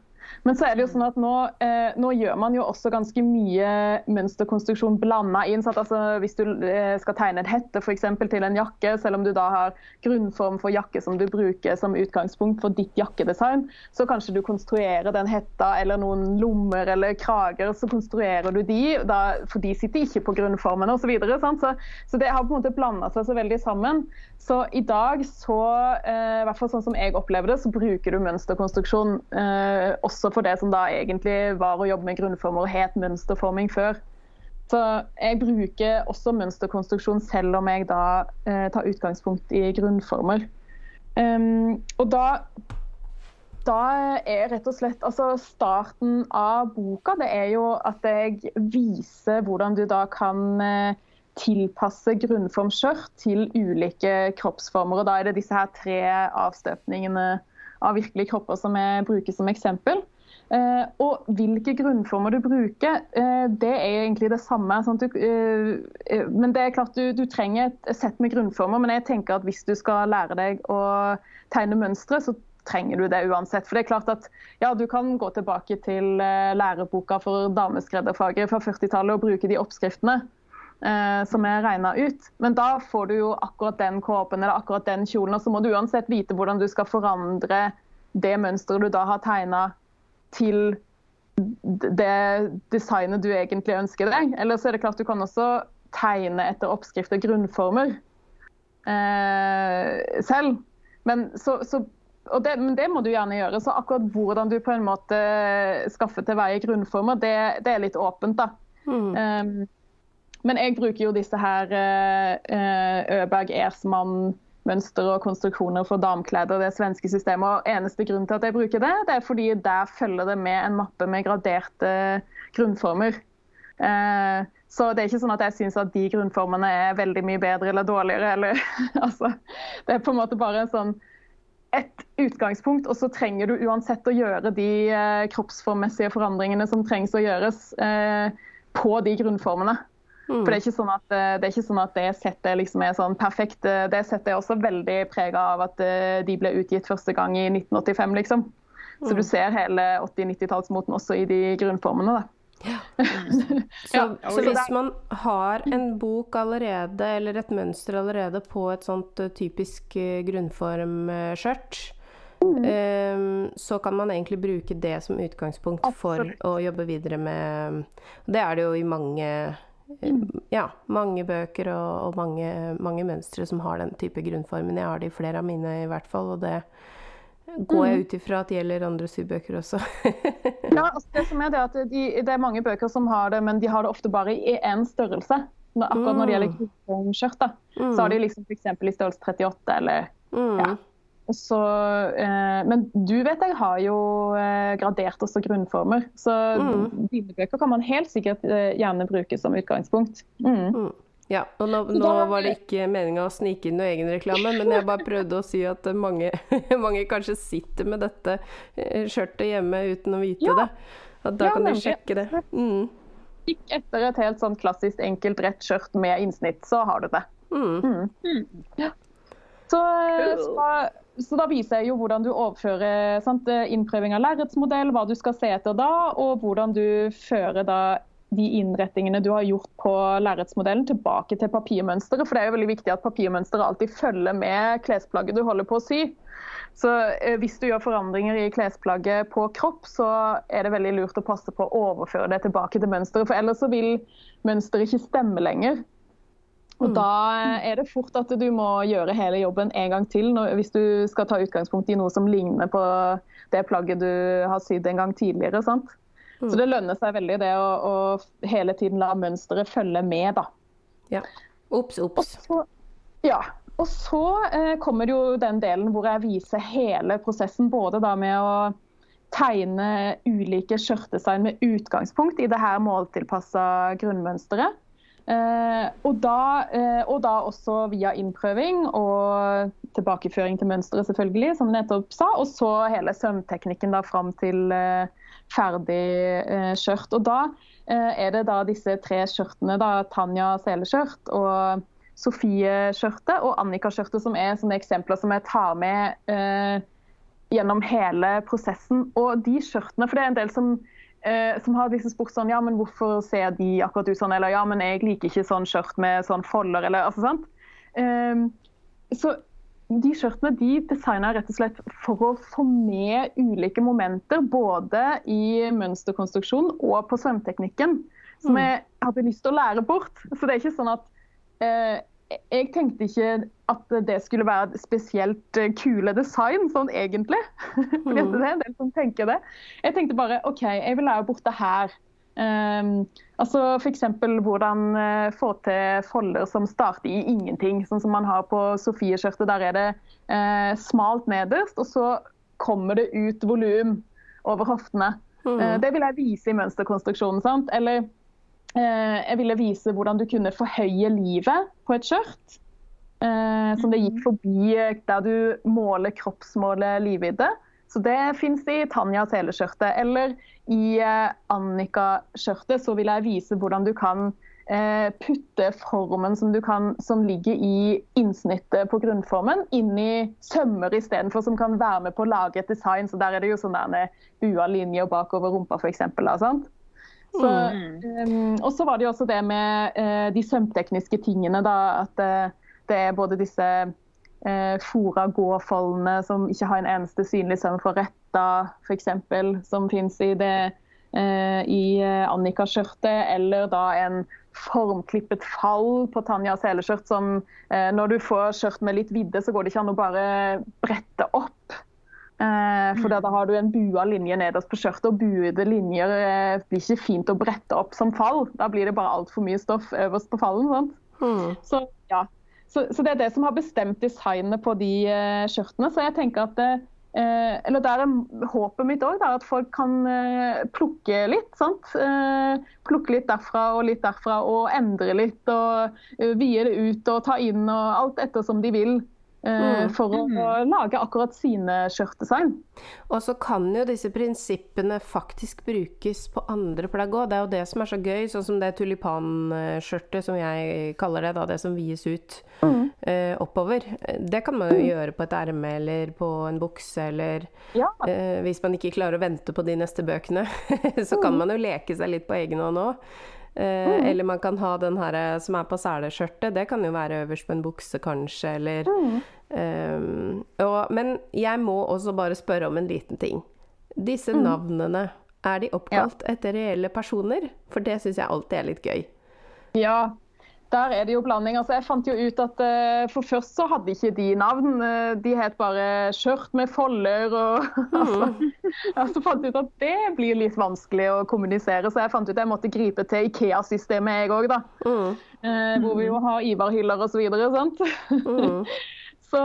Men så er det jo sånn at nå, eh, nå gjør man jo også ganske mye mønsterkonstruksjon blanda inn. Så altså, hvis du eh, skal tegne en hette for eksempel, til en jakke, selv om du da har grunnform for jakke som du bruker som utgangspunkt for ditt jakkedesign, så kanskje du konstruerer den hetta eller noen lommer eller krager, så konstruerer du de, da, for de sitter ikke på grunnformen osv. Så, videre, så, så det har på en måte blanda seg så veldig sammen. Så i dag, så, eh, i hvert fall sånn som jeg opplever det, så bruker du mønsterkonstruksjon eh, også for det som da egentlig var å jobbe med grunnformer og het mønsterforming før. Så jeg bruker også mønsterkonstruksjon selv om jeg da eh, tar utgangspunkt i grunnformer. Um, og da, da er rett og slett altså Starten av boka det er jo at jeg viser hvordan du da kan eh, tilpasse grunnform skjørt til ulike kroppsformer. og Da er det disse her tre avstøpningene av virkelige kropper som jeg bruker som eksempel. Eh, og hvilke grunnformer du bruker, eh, det er egentlig det samme. Sånn du, eh, eh, men det er klart du, du, trenger et sett med grunnformer. Men jeg tenker at hvis du skal lære deg å tegne mønstre, så trenger du det uansett. For det er klart at ja, Du kan gå tilbake til eh, læreboka for dameskredderfaget fra 40-tallet og bruke de oppskriftene som er regna ut. Men da får du jo akkurat den kåpen eller akkurat den kjolen, og så må du uansett vite hvordan du skal forandre det mønsteret du da har tegna til det designet du egentlig ønsker deg. Eller så er det klart du kan også tegne etter oppskrift og grunnformer eh, selv. Men, så, så, det, men, det, må du gjerne gjøre. Så akkurat hvordan du på en måte skaffer til veie grunnformer, det, det, er litt åpent. da. Mm. Um, men jeg bruker jo disse her uh, Øberg Ersmann mønster og konstruksjoner for damekläder, det svenske systemet. Og eneste grunn til at jeg bruker det, det er fordi der følger det med en mappe med graderte grunnformer. Uh, så det er ikke sånn at jeg syns at de grunnformene er veldig mye bedre eller dårligere. Eller, altså, det er på en måte bare en sånn et utgangspunkt, og så trenger du uansett å gjøre de eh, kroppsformmessige forandringene som trengs å gjøres eh, på de grunnformene. Mm. For det er, ikke sånn at, eh, det er ikke sånn at det settet liksom er sånn perfekt. Eh, det settet er også veldig prega av at eh, de ble utgitt første gang i 1985, liksom. Så du mm. ser hele 80-90-tallsmoten også i de grunnformene. da. Ja. så, så, hvis man har en bok allerede, eller et mønster allerede på et sånt typisk grunnformskjørt, mm. så kan man egentlig bruke det som utgangspunkt for å jobbe videre med Det er det jo i mange ja, mange bøker og, og mange, mange, mønstre som har den type grunnformen. Jeg har det i flere av mine i hvert fall, og det går jeg mm. ut ifra at gjelder andre sybøker også. ja, altså det som er det at de, det er mange bøker som har det, men de har det ofte bare i én størrelse. Akkurat når det gjelder mm. grunnskjørt, mm. så har de liksom f.eks. i størrelse 38 eller mm. ja, så, eh, men du vet jeg har jo eh, gradert også grunnformer. Så mm. dine bøker kan man helt sikkert eh, gjerne bruke som utgangspunkt. Mm. Mm. Ja, og nå, nå, var det ikke meninga å snike inn noe egenreklame, men jeg bare prøvde å si at mange, mange kanskje sitter med dette eh, skjørtet hjemme uten å vite ja. det. At da ja, kan de sjekke det. Mm. Etter et helt sånn klassisk enkelt rett skjørt med innsnitt, så har du det. Mm. Mm. mm. Ja. Så, så så da viser jeg jo hvordan du overfører sant, innprøving av lerretsmodell, hva du skal se etter da, og hvordan du fører da de innrettingene du har gjort på lerretsmodellen tilbake til papirmønsteret. For det er jo veldig viktig at papirmønsteret alltid følger med klesplagget du holder på å sy. Så eh, hvis du gjør forandringer i klesplagget på kropp, så er det veldig lurt å passe på å overføre det tilbake til mønsteret. For ellers så vil mønsteret ikke stemme lenger. Og mm. Da er det fort at du må gjøre hele jobben en gang til når, hvis du skal ta utgangspunkt i noe som ligner på det plagget du har sydd en gang tidligere. sant? Så mm. det lønner seg veldig det å, å hele tiden la mønsteret følge med, da. Ja. Ops, ops. Ja. Og så eh, kommer jo den delen hvor jeg viser hele prosessen. Både da med å tegne ulike skjørtdesign med utgangspunkt i det her måltilpassa grunnmønsteret. Eh, og, da, eh, og, da, også via innprøving og tilbakeføring til mønsteret, selvfølgelig, som nettopp sa. Og så hele sømteknikken da fram til eh, ferdig skjørt. Og da er det da disse tre skjørtene, da Tanja seleskjørt og Sofie-skjørtet og Annika-skjørtet, som er sånne eksempler som jeg tar med eh, gjennom hele prosessen. Og de skjørtene, for det er en del som, eh, som har liksom spurt sånn Ja, men hvorfor ser de akkurat ut sånn? Eller ja, men jeg liker ikke sånn skjørt med sånn folder, eller altså sant. Eh, så de skjørtene de designa rett og slett for å få med ulike momenter, både i mønsterkonstruksjon og på svømmeteknikken, som mm. jeg hadde lyst til å lære bort. Så det er ikke sånn at eh, jeg tenkte ikke at det skulle være et spesielt eh, kule design, sånn egentlig. Mm. det er en del som tenker det. Jeg tenkte bare OK, jeg vil lære bort det her. Um, altså F.eks. hvordan uh, få til folder som starter i ingenting. Sånn som man har på Sofie-skjørtet. Der er det uh, smalt nederst, og så kommer det ut volum over hoftene. Mm. Uh, det vil jeg vise i mønsterkonstruksjonen. sant? Eller jeg ville vise hvordan du kunne forhøye livet på et skjørt. Eh, som det gikk forbi eh, der du måler kroppsmålet livvidde. Så det fins i Tanja Seleskjørtet. Eller i Annika-skjørtet så vil jeg vise hvordan du kan putte formen som, kan, som ligger i innsnittet på grunnformen, inn i sømmer istedenfor, som kan være med på å lage et design. Så der er det jo sånn bua linjer bakover rumpa, f.eks. Så, um, og så var det jo også det med uh, de sømtekniske tingene. Da, at uh, det er både disse uh, fora gåfoldene som ikke har en eneste synlig søm for retta, f.eks., som fins i det i Annika-skjørtet, eller da en formklippet fall på Tanja seleskjørt som når du får skjørt med litt vidde, så går det ikke an å bare brette opp. Eh, for da har du en bua linje nederst på skjørtet, og buede linjer eh, blir ikke fint å brette opp som fall. Da blir det bare altfor mye stoff øverst på fallen. Mm. Så, ja. så, så, det er det som har bestemt designet på de uh, skjørtene. Så jeg tenker at det, eller der er håpet mitt òg, at folk kan plukke litt. sant? plukke litt derfra og litt derfra, og endre litt. Og vie det ut og ta inn og alt etter som de vil. Eh, mm. For å mm. lage akkurat sine skjørtdesign. Og så kan jo disse prinsippene faktisk brukes på andre plagg òg. Det er jo det som er så gøy, sånn som det tulipanskjørtet som jeg kaller det, da, det som vies ut mm. eh, oppover. Det kan man jo mm. gjøre på et erme eller på en bukse eller ja. eh, Hvis man ikke klarer å vente på de neste bøkene, så kan mm. man jo leke seg litt på egen hånd òg. Eh, mm. Eller man kan ha den her eh, som er på seleskjørtet. Det kan jo være øverst på en bukse, kanskje, eller mm. um, og, Men jeg må også bare spørre om en liten ting. Disse mm. navnene, er de oppkalt ja. etter reelle personer? For det syns jeg alltid er litt gøy. Ja, der er det jo blanding. Altså, jeg fant jo ut at uh, For først så hadde ikke de navn. Uh, de het bare skjørt med folder. og mm. altså, Så fant ut at det blir litt vanskelig å kommunisere, så jeg fant ut at jeg måtte gripe til Ikea-systemet jeg òg, da. Mm. Uh, hvor vi jo har Ivar-hyller osv. Så, videre, sant? Mm. så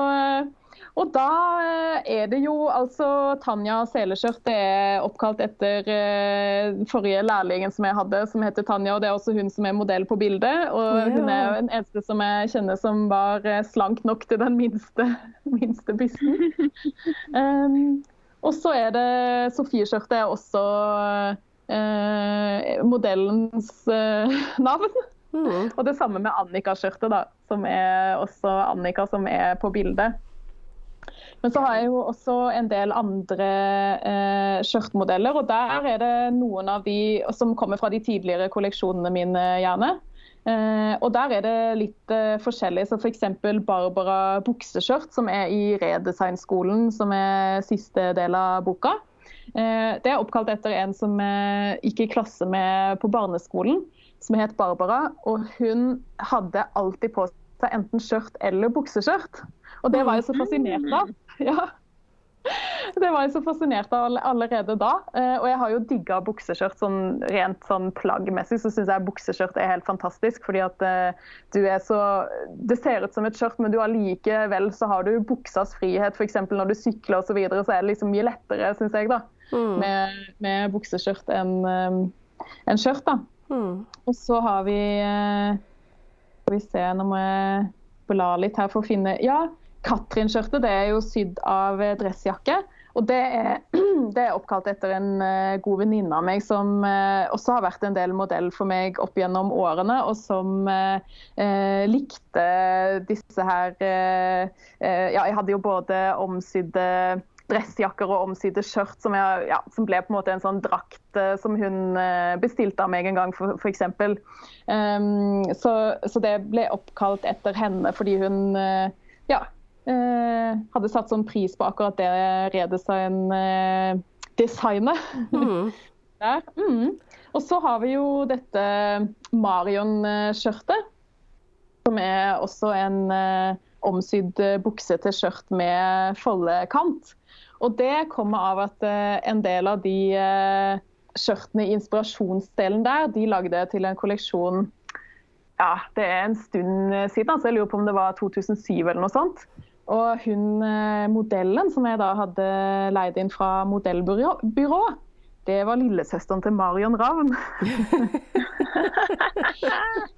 og da eh, er det jo altså Tanja Seleskjørt er oppkalt etter eh, forrige lærlingen som jeg hadde, som heter Tanja. og Det er også hun som er modell på bildet. Og hun er jo den eneste som jeg kjenner som var eh, slank nok til den minste, minste bysten. um, og så er det Sofie-skjørtet er også uh, modellens uh, navn. Mm. Og det samme med Annika-skjørtet, da, som er også Annika som er på bildet. Men så har jeg jo også en del andre eh, skjørtmodeller, og der er det noen av de som kommer fra de tidligere kolleksjonene mine, gjerne. Eh, og der er det litt eh, forskjellig. Så f.eks. For Barbara bukseskjørt, som er i Redesignskolen, som er siste del av boka. Eh, det er oppkalt etter en som eh, gikk i klasse med på barneskolen, som het Barbara. Og hun hadde alltid på seg enten skjørt eller bukseskjørt. Og det var jeg så fascinert av. Ja. Det var jeg så fascinert av allerede da. Eh, og jeg har jo digga bukseskjørt sånn rent sånn plaggmessig. Så syns jeg bukseskjørt er helt fantastisk. Fordi at eh, du er så Det ser ut som et skjørt, men du allikevel så har du buksas frihet. F.eks. når du sykler osv. Så, videre, så er det liksom mye lettere, syns jeg, da. Mm. Med, med bukseskjørt enn en skjørt, da. Mm. Og så har vi eh, Skal vi se, nå må jeg bla litt her for å finne Ja, Katrin-skjørtet det er jo sydd av dressjakke. Og det er, det er, oppkalt etter en uh, god venninne av meg som uh, også har vært en del modell for meg opp gjennom årene, og som eh, likte disse her Ja, jeg hadde jo både omsydde dressjakker og omsydde skjørt som, jeg, ja, som, ble på en måte en sånn drakt som hun bestilte av meg en gang, f.eks. Um, så, så det ble oppkalt etter henne fordi hun ja, Eh, hadde satt sånn pris på akkurat det redesign-designet. Mm. mm. Og så har vi jo dette Marion-skjørtet. Som er også en uh, omsydd bukse til skjørt med foldekant. Og det kommer av at en del av de skjørtene i inspirasjonsdelen der, de lagde til en kolleksjon ja, det er en stund siden. altså Jeg lurer på om det var 2007 eller noe sånt. Og hun eh, modellen som jeg da hadde leid inn fra modellbyrå, det var lillesøsteren til Marion Ravn.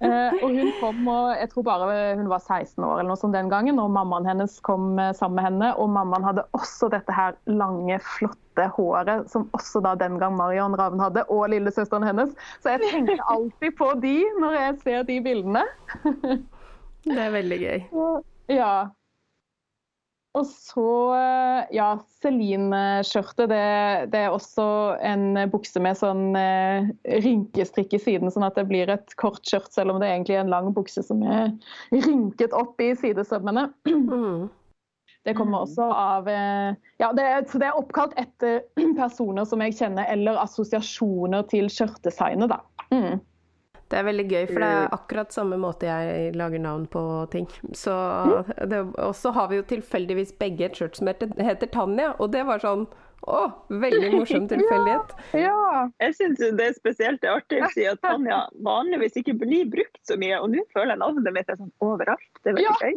Eh, og hun kom og jeg tror bare hun var 16 år eller noe sånt den gangen, og mammaen hennes kom eh, sammen med henne. Og mammaen hadde også dette her lange, flotte håret som også da den gang Marion Ravn hadde, og lillesøsteren hennes. Så jeg tenker alltid på de når jeg ser de bildene. det er veldig gøy. Ja, og så, eh, ja, Celine-skjørtet. Det, det, er også en bukse med sånn eh, rynkestrikk i siden, sånn at det blir et kort skjørt, selv om det er egentlig er en lang bukse som er rynket opp i sidesømmene. Mm. Det kommer også av eh, ja, det er, Så det er oppkalt etter personer som jeg kjenner, eller assosiasjoner til skjørtdesignet, da. Mm. Det er veldig gøy, for det er akkurat samme måte jeg lager navn på ting. Så Og så har vi jo tilfeldigvis begge et skjørt som heter, heter Tanja, og det var sånn å, veldig morsom tilfeldighet. ja, ja. Jeg syns det er spesielt det er artig å si at Tanja vanligvis ikke blir brukt så mye, og nå føler jeg navnet mitt er sånn overalt. Det er veldig gøy.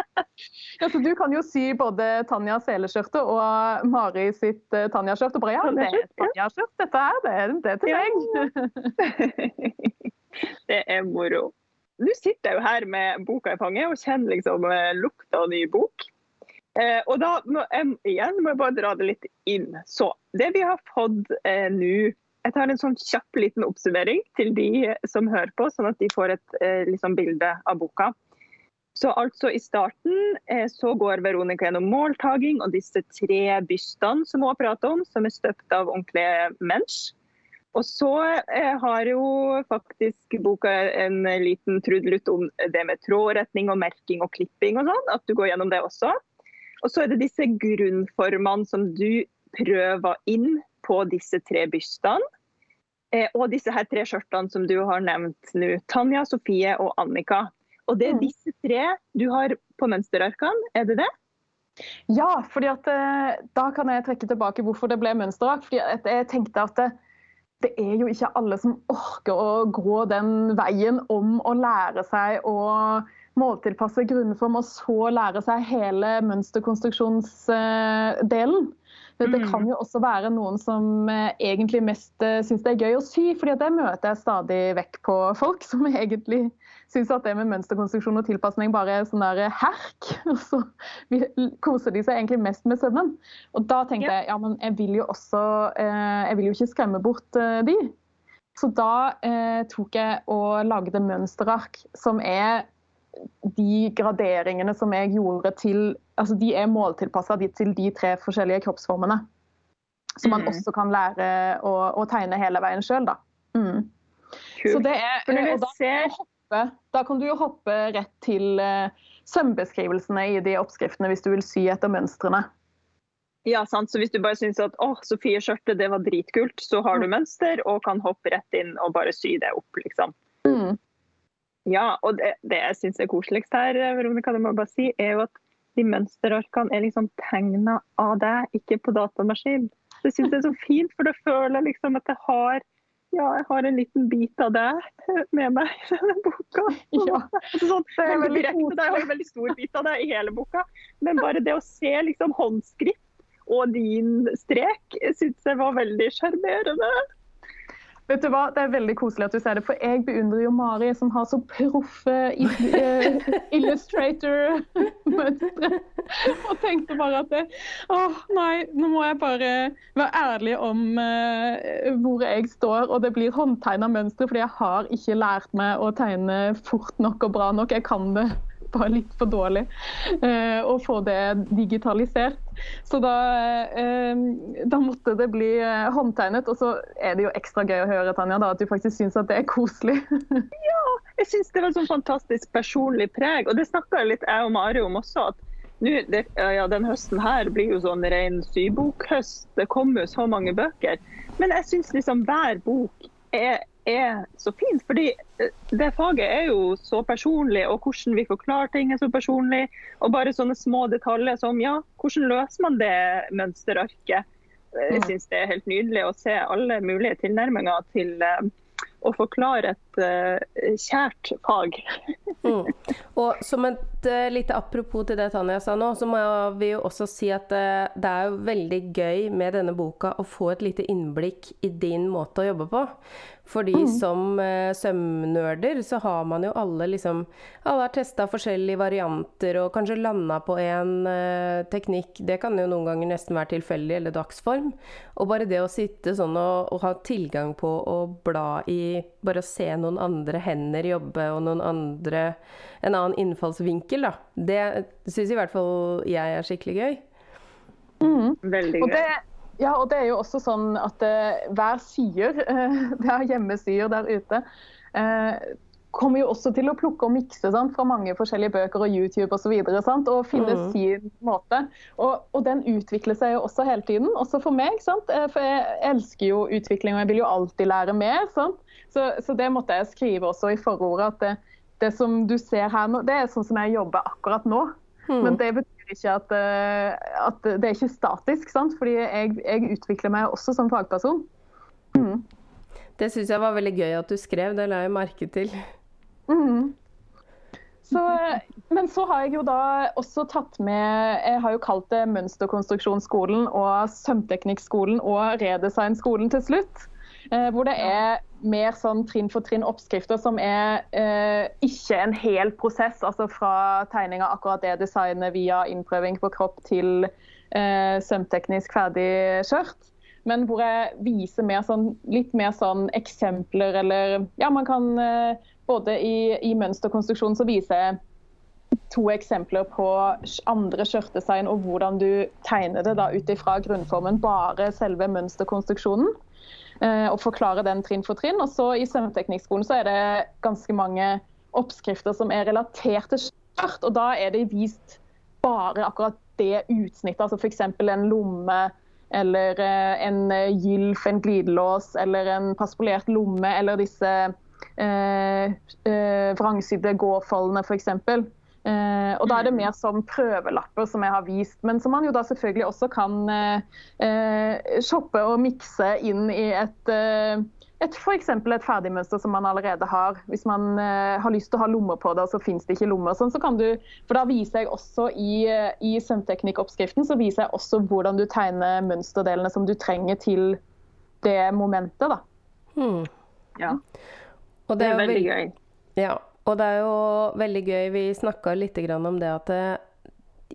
ja, så du kan jo sy både Tanja Seleskjørte og Mari sitt uh, Tanja-skjørt. Og bare ja, det er Tanja-skjørt, dette her, det er, det til deg. det er moro. Nå sitter jeg jo her med boka i fanget og kjenner liksom eh, lukta av ny bok. Eh, og da må jeg, igjen må jeg bare dra det litt inn. Så det vi har fått eh, nå Jeg tar en sånn kjapp liten oppsummering til de som hører på, sånn at de får et eh, liksom, bilde av boka. Så altså I starten eh, så går Veronica gjennom måltaking og disse tre bystene som hun har pratet om, som er støpt av ordentlige mensch. Og så eh, har jo faktisk boka en liten trudelutt om det med trådretning og merking og klipping og sånn. At du går gjennom det også. Og så er det disse grunnformene som du prøver inn på disse tre bystene. Eh, og disse her tre skjørtene som du har nevnt nå. Tanja, Sofie og Annika. Og det er mm. disse tre du har på mønsterarkene, er det det? Ja, fordi at eh, da kan jeg trekke tilbake hvorfor det ble mønsterark. Fordi jeg tenkte at det, det er jo ikke alle som orker å gå den veien om å lære seg å måltilpasse grunnform, og så lære seg hele mønsterkonstruksjonsdelen. Det, det, kan mm. jo også være noen som eh, egentlig mest eh, syns det er gøy å sy, fordi det møter jeg stadig vekk på folk som egentlig syns at det med mønsterkonstruksjon og tilpasning bare er sånn der herk. Og så koser de seg egentlig mest med sømmen. Og da tenkte jeg ja, men jeg vil jo også eh, Jeg vil jo ikke skremme bort de. Så da eh, tok jeg og lagde mønsterark som er de graderingene som jeg gjorde til altså De er måltilpassa til de tre forskjellige kroppsformene. Som man mm. også kan lære å, å tegne hele veien sjøl, da. Mm. Så det er, og da, kan hoppe, da kan du jo hoppe rett til uh, sømbeskrivelsene i de oppskriftene hvis du vil sy etter mønstrene. Ja, sant. Så hvis du bare syns at å, Sofie skjørtet det var dritkult, så har du mm. mønster og kan hoppe rett inn og bare sy det opp, liksom. Ja, og det, det jeg syns er koseligst her, Veronica, det må jeg bare si, er jo at de mønsterarkene er liksom tegna av deg, ikke på datamaskin. Det syns jeg er så fint, for da føler jeg liksom at jeg har ja, jeg har en liten bit av deg med meg i denne boka. Ja, sånn, det er veldig direkte, jeg har en veldig stor bit av deg i hele boka. Men bare det å se liksom håndskrift og din strek syns jeg var veldig sjarmerende. Vet du hva, Det er veldig koselig at du sier det, for jeg beundrer jo Mari, som har så proffe uh, illustrator-mønstre. Og tenkte bare at åh, nei, nå må jeg bare være ærlig om uh, hvor jeg står. Og det blir håndtegna mønstre, fordi jeg har ikke lært meg å tegne fort nok og bra nok. Jeg kan det bare litt for dårlig uh, å få det digitalisert. Så da, uh, da, måtte det bli uh, håndtegnet. Og så er det jo ekstra gøy å høre Tanja, da, at du faktisk syns at det er koselig. ja, jeg syns det var sånn fantastisk personlig preg. Og det snakka litt jeg og Mari om også. at nå, det, ja, den høsten her blir jo sånn ren sybokhøst. Det kommer jo så mange bøker. Men jeg syns liksom hver bok er er så fint. fordi eh, det faget er jo så personlig, og hvordan vi forklarer ting er så personlig. Og bare sånne små detaljer som ja, hvordan løser man det mønsterarket? Jeg syns det er helt nydelig å se alle mulige tilnærminger til uh, å forklare et uh, kjært fag. mm. Og som et uh, lite apropos til det Tanja sa nå, så må vi jo også si at uh, det er jo veldig gøy med denne boka å få et lite innblikk i din måte å jobbe på. Fordi mm. som uh, søvnnerder så har man jo alle liksom Alle har testa forskjellige varianter og kanskje landa på en uh, teknikk. Det kan jo noen ganger nesten være tilfeldig eller dagsform. Og bare det å sitte sånn og, og ha tilgang på å bla i Bare å se noen andre hender jobbe og noen andre En annen innfallsvinkel, da. Det syns i hvert fall jeg er skikkelig gøy. Mm. Veldig gøy. Ja, og det er jo også sånn at uh, hver syer, uh, det er hjemmesyer der ute, uh, kommer jo også til å plukke og mikse sant, fra mange forskjellige bøker og YouTube osv. Og, så og, og finne mm. sin måte. Og, og, den utvikler seg jo også hele tiden, også for meg. Sant? For jeg elsker jo utvikling, og jeg vil jo alltid lære mer. Så, så, det måtte jeg skrive også i forordet. at det, det som du ser her nå, det er sånn som jeg jobber akkurat nå. Mm. Men det betyr ikke at, eh, at, det er ikke statisk, sant? fordi jeg, jeg utvikler meg også som fagperson. Mm. Det syns jeg var veldig gøy at du skrev, det la jeg merke til. Mm. Så, men så har jeg jo da også tatt med Jeg har jo kalt det Mønsterkonstruksjonsskolen og Sømteknikkskolen og Redesignskolen til slutt. Eh, hvor det er mer sånn trinn for trinn oppskrifter som er eh, ikke en hel prosess. Altså fra tegning av akkurat det designet via innprøving på kropp til eh, sømteknisk ferdig skjørt. Men hvor jeg viser mer sånn, litt mer sånn eksempler eller Ja, man kan eh, både i, i mønsterkonstruksjon så viser jeg to eksempler på andre skjørtdesign og hvordan du tegner det da ut ifra grunnformen, bare selve mønsterkonstruksjonen. Eh, og forklare den trinn for trinn. Og så I svømmeteknikkskolen så er det ganske mange oppskrifter som er relatert til skjørt. Og da er det vist bare akkurat det utsnittet. altså F.eks. en lomme eller eh, en eh, gylf, en glidelås eller en paspolert lomme eller disse eh, vrangsydde gåfoldene f.eks. Eh, og Da er det mm. mer som prøvelapper som jeg har vist, men som man jo da selvfølgelig også kan eh, shoppe og mikse inn i et, eh, et f.eks. et ferdigmønster som man allerede har. Hvis man eh, har lyst til å ha lommer på det, og så finnes det ikke lommer. Sånn, så kan du, for da viser jeg også I, i sømteknikkoppskriften så viser jeg også hvordan du tegner mønsterdelene som du trenger til det momentet. da. Hmm. Ja. Og det er, det er veldig gøy. Ja, og det er jo veldig gøy. Vi snakka litt om det at eh,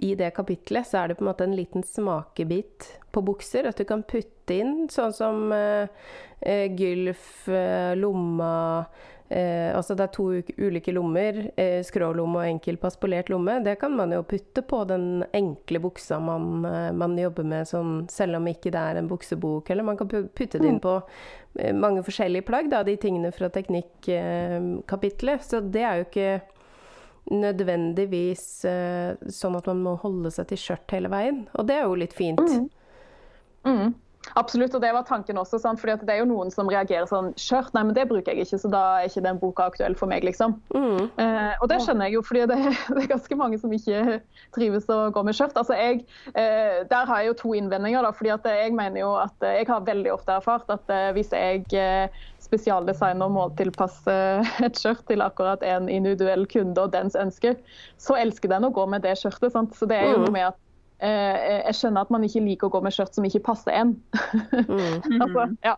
i det kapitlet så er det på en måte en liten smakebit på bukser. At du kan putte inn sånn som uh, gylf, uh, lomma Eh, altså det er to ulike lommer, eh, skrålomme og enkel paspolert lomme. Det kan man jo putte på den enkle buksa man, eh, man, jobber med, sånn, selv om ikke det er en buksebok. Eller man kan putte det inn mm. på eh, mange forskjellige plagg, da, de tingene fra teknikkapitlet. Så det er jo ikke nødvendigvis eh, sånn at man må holde seg til skjørt hele veien. Og det er jo litt fint. Mm. Mm. Absolutt, og det var tanken også. Sant? Fordi det er jo noen som reagerer sånn Skjørt, nei, men det bruker jeg ikke, så da er ikke den boka aktuell for meg, liksom. Mm. Eh, og det skjønner jeg jo, fordi det, det, er ganske mange som ikke trives å gå med skjørt. Altså, jeg, eh, der har jeg jo to innvendinger, da. fordi at jeg mener jo at eh, jeg har veldig ofte erfart at eh, hvis jeg eh, spesialdesigner måltilpasser et skjørt til akkurat en individuell kunde og dens ønsker, så elsker den å gå med det skjørtet. Sant? Så det er jo mm. noe med at jeg skjønner at man ikke liker å gå med skjørt som ikke passer en. Mm. altså, ja.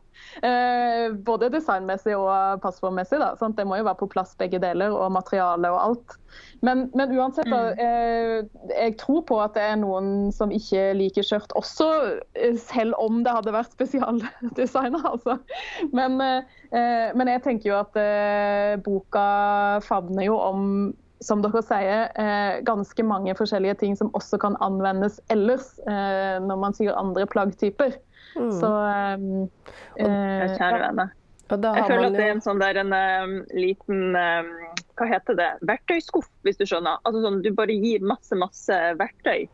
eh, både designmessig og passformmessig. Da, sant? Det må jo være på plass begge deler, og materiale og alt. Men, men uansett, da, mm. eh, jeg tror på at det er noen som ikke liker skjørt også, eh, selv om det hadde vært spesialdesigna. Altså. Men, eh, men, jeg tenker jo at eh, boka favner jo om som dere sier, eh, ganske mange forskjellige ting som også kan anvendes ellers eh, når man sier andre plaggtyper. Mm. Så um, eh, Kjære venner. Jeg føler at det er en sånn der en um, liten um, Hva heter det? Verktøyskuff, hvis du skjønner. Altså sånn, Du bare gir masse, masse verktøy.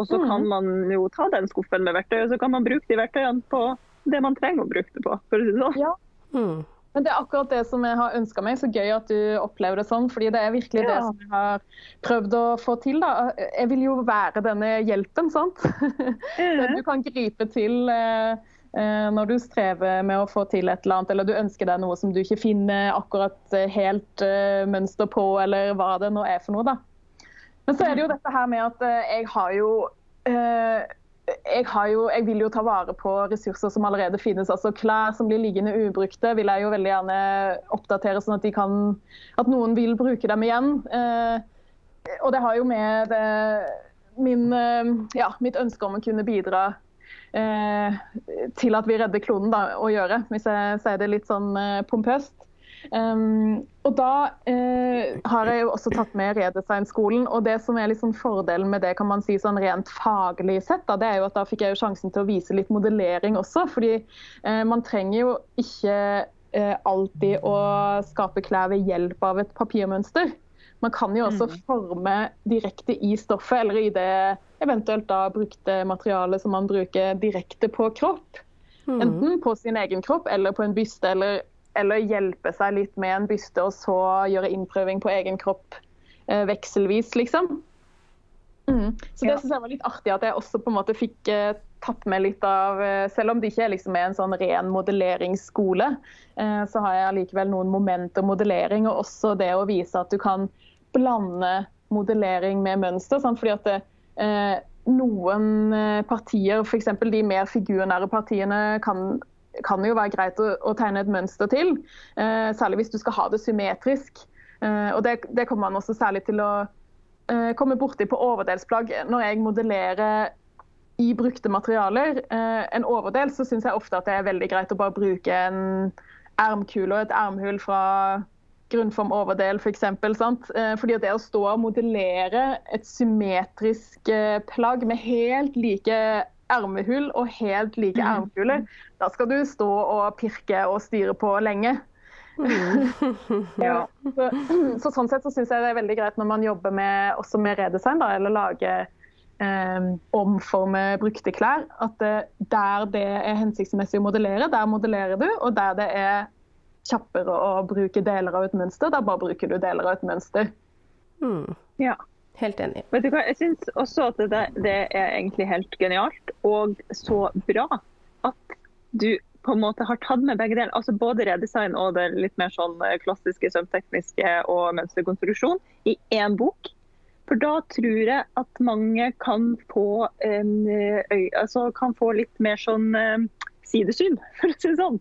Og så mm. kan man jo ta den skuffen med verktøy, og så kan man bruke de verktøyene på det man trenger å bruke det på. for å si det sånn. Ja. Mm. Men Det er akkurat det som jeg har ønska meg. Så gøy at du opplever det sånn. fordi det er virkelig ja. det som jeg har prøvd å få til. da. Jeg vil jo være denne hjelpen, sant. Den du kan gripe til eh, eh, når du strever med å få til et eller annet, eller du ønsker deg noe som du ikke finner akkurat eh, helt mønster på, eller hva det nå er for noe. da. Men så er det jo dette her med at jeg har jo jeg, jo, jeg, vil jo ta vare på ressurser som allerede finnes. altså Klær som blir liggende ubrukte, vil jeg jo veldig gjerne oppdatere, sånn at, kan, at noen vil bruke dem igjen. Eh, og det har jo med det, min, eh, ja, mitt ønske om å kunne bidra eh, til at vi redder kloden da, å gjøre, hvis jeg sier det litt sånn eh, pompøst. Um, og Da uh, har jeg jo også tatt med Redesign-skolen. og Det som er liksom fordelen med det kan man si sånn rent faglig sett, da, det er jo at da fikk jeg jo sjansen til å vise litt modellering også. fordi uh, Man trenger jo ikke uh, alltid å skape klær ved hjelp av et papirmønster. Man kan jo også mm. forme direkte i stoffet, eller i det eventuelt da brukte materialet som man bruker direkte på kropp. Mm. Enten på sin egen kropp eller på en byste eller eller hjelpe seg litt med en byste, og så gjøre innprøving på egen kropp eh, vekselvis, liksom. Mm. Så det ja. synes jeg var litt artig at jeg også på en måte fikk eh, tatt med litt av eh, Selv om det ikke liksom er en sånn ren modelleringsskole, eh, så har jeg likevel noen momenter modellering, og også det å vise at du kan blande modellering med mønster. Sant? fordi at det, eh, noen partier, f.eks. de mer figurnære partiene, kan kan jo være greit å, å tegne et mønster til. Eh, særlig hvis du skal ha det symmetrisk. Eh, og det, det, kommer man også særlig til å eh, komme borti på overdelsplagg. Når jeg modellerer i brukte materialer eh, en overdel, så syns jeg ofte at det er veldig greit å bare bruke en ermkule og et ermhull fra grunnform overdel. For sant? Fordi det å stå og modellere et symmetrisk eh, plagg med helt like ermehull og helt like mm. ermekuler, da skal du stå og pirke og styre på lenge. Mm. ja. så, så, sånn sett så syns jeg det er veldig greit når man jobber med, også med redesign, da, eller lager eh, omforme brukte klær, at det, der det er hensiktsmessig å modellere, der modellerer du. Og der det er kjappere å bruke deler av et mønster, da bare bruker du deler av et mønster. Mm. Ja. Helt enig. Vet du hva, Jeg syns også at det, det, er egentlig helt genialt og så bra at du på en måte har tatt med begge deler. Altså både redesign og det litt mer sånn eh, klassiske sømtekniske og mønsterkonstruksjon i én bok. For da tror jeg at mange kan få, en, altså kan få litt mer sånn um, sidesyn, for å si det sånn.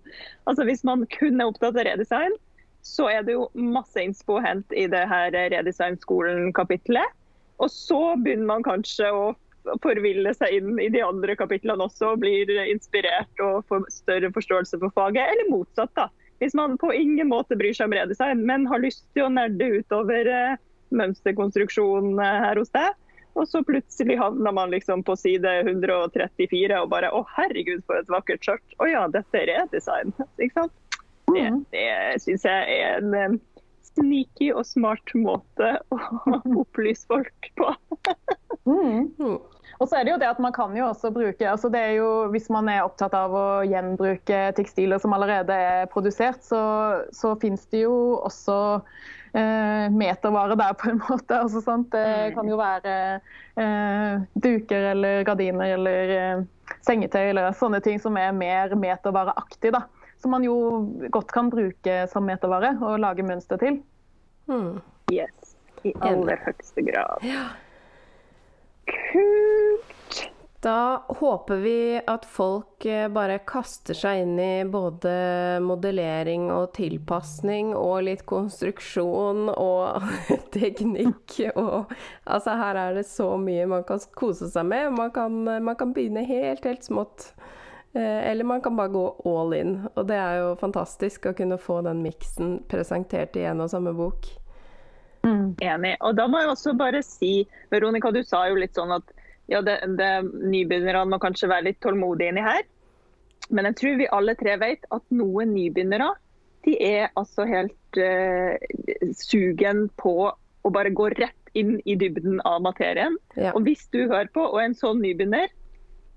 Altså Hvis man kun er opptatt av redesign, så er det jo masse innspo å i det her Redesign-skolen-kapitlet. Og så begynner man kanskje å forville seg inn i de andre kapitlene også, og blir inspirert og får større forståelse for faget, eller motsatt. da. Hvis man på ingen måte bryr seg om redesign, men har lyst til å nerde utover mønsterkonstruksjonen mønsterkonstruksjon eh, her hos deg, og så plutselig havner man liksom på side 134 og bare Å, herregud, for et vakkert skjørt. Å ja, dette er redesign. Ikke sant? Det, mm. det syns jeg er en eh, sneaky og smart måte å opplyse folk på. mm. Og så er det jo det at man kan jo også bruke altså det er jo, Hvis man er opptatt av å gjenbruke tekstiler som allerede er produsert, så, så finnes det jo også eh, metervare der, på en måte. Altså, det mm. kan jo være eh, duker eller gardiner eller eh, sengetøy eller sånne ting som er mer metervareaktig. da som man jo godt kan bruke som metervare og lage mønster til. Mm. Yes, i aller høyeste grad. Ja. Kult! Da håper vi at folk eh, bare kaster seg inn i både modellering og tilpasning og litt konstruksjon og teknikk og Altså, her er det så mye man kan kose seg med. Man kan, man kan begynne helt, helt smått. Eh, eller man kan bare gå all in. Og det er jo fantastisk å kunne få den miksen presentert i en og samme bok. Mm. Enig. Og da må jeg også bare si, Veronica, du sa jo litt sånn at ja, det, det, nybegynnerne må kanskje være litt tålmodige inni her. Men jeg tror vi alle tre vet at noen nybegynnere de er altså helt uh, sugen på å bare gå rett inn i dybden av materien. Ja. Og hvis du hører på og er en sånn nybegynner,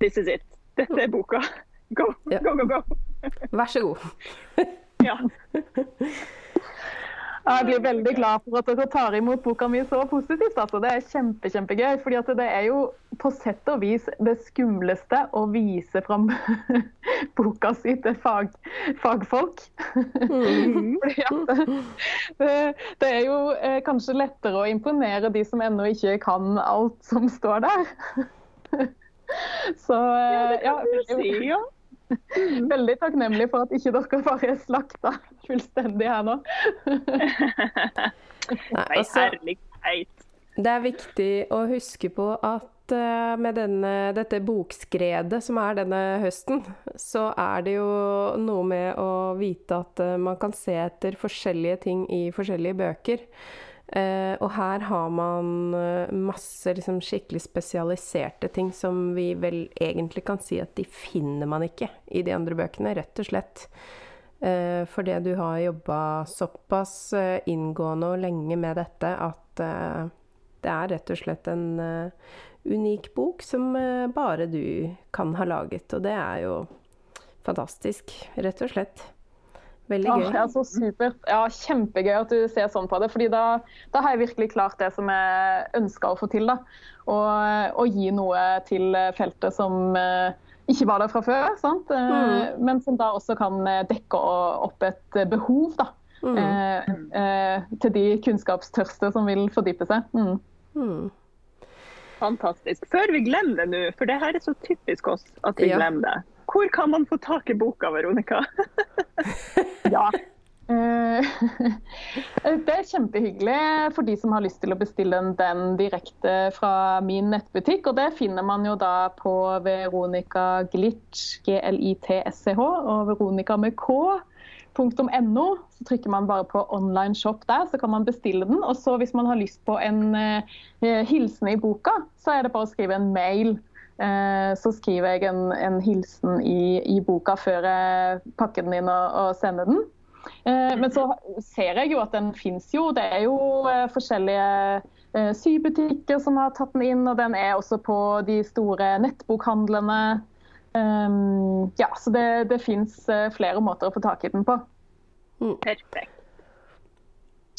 this is it. Dette er boka. Go, ja. go, go, go. Vær så god. ja. Jeg blir veldig glad for at dere tar imot boka mi så positivt. Altså. Det er kjempe, kjempegøy. fordi det er jo på sett og vis det skumleste å vise fram boka si til fag, fagfolk. Mm. det, det, er jo eh, kanskje lettere å imponere de som ennå ikke kan alt som står der. Så ja, det kan du si, ja. Veldig takknemlig for at ikke dere bare er slakta fullstendig her nå. Nei, altså, det er viktig å huske på at uh, med denne, dette bokskredet som er denne høsten, så er det jo noe med å vite at uh, man kan se etter forskjellige ting i forskjellige bøker. Uh, og her har man uh, masse liksom, skikkelig spesialiserte ting som vi vel egentlig kan si at de finner man ikke i de andre bøkene, rett og slett. Uh, fordi du har jobba såpass inngående og lenge med dette at det er rett og slett en unik bok som bare du kan ha laget. Og det er jo fantastisk, rett og slett. Veldig gøy. Ja, så supert. Ja, Kjempegøy at du ser sånn på det. fordi da, da har jeg virkelig klart det som jeg ønska å få til. da. Å gi noe til feltet som uh, ikke var der fra før, sant? Uh, mm. men som da også kan dekke opp et behov da. Mm. Uh, til de kunnskapstørste som vil fordype seg. Mm. mm. Fantastisk. Før vi glemmer det nå, for det her er så typisk oss at vi ja. glemmer det. Hvor kan man få tak i boka, Veronica? ja. Eh, det er kjempehyggelig for de som har lyst til å bestille den direkte fra min nettbutikk. Og det finner man jo da på Veronica Glitch, G-L-I-T-S-C-H, og Veronica med K. .no, så trykker man bare på online shop der, så kan man bestille den. Og så hvis man har lyst på en uh, hilsen i boka, så er det bare å skrive en mail Eh, så skriver jeg en, en hilsen i, i, boka før jeg pakker den inn og, og sender den. Eh, men så ser jeg jo at den fins jo. Det er jo eh, forskjellige sybutikker som har tatt den inn, og den er også på de store nettbokhandlene. Ja, så det, det fins flere måter å få tak i den på. Perfekt. Perfekt.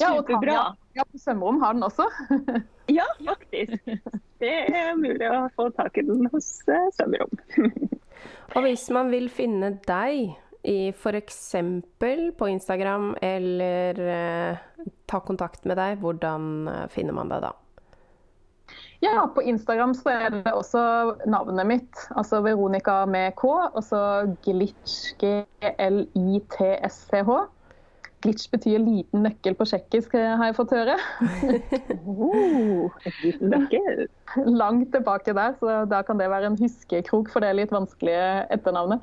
Ja, og Tanja ja, på Sømrom har den også. ja, faktisk det er mulig å få tak i den hos uh, Sømrom. og hvis man vil finne deg i f.eks. på Instagram eller uh, ta kontakt med deg, hvordan uh, finner man deg da? Ja, på Instagram så er det også navnet mitt. Altså Veronica med K, og så glitch, G-L-I-T-S-C-H. Glitch betyr liten nøkkel på tsjekkisk, har jeg fått høre. oh. Langt tilbake der, så da kan det være en huskekrok for det litt vanskelige etternavnet.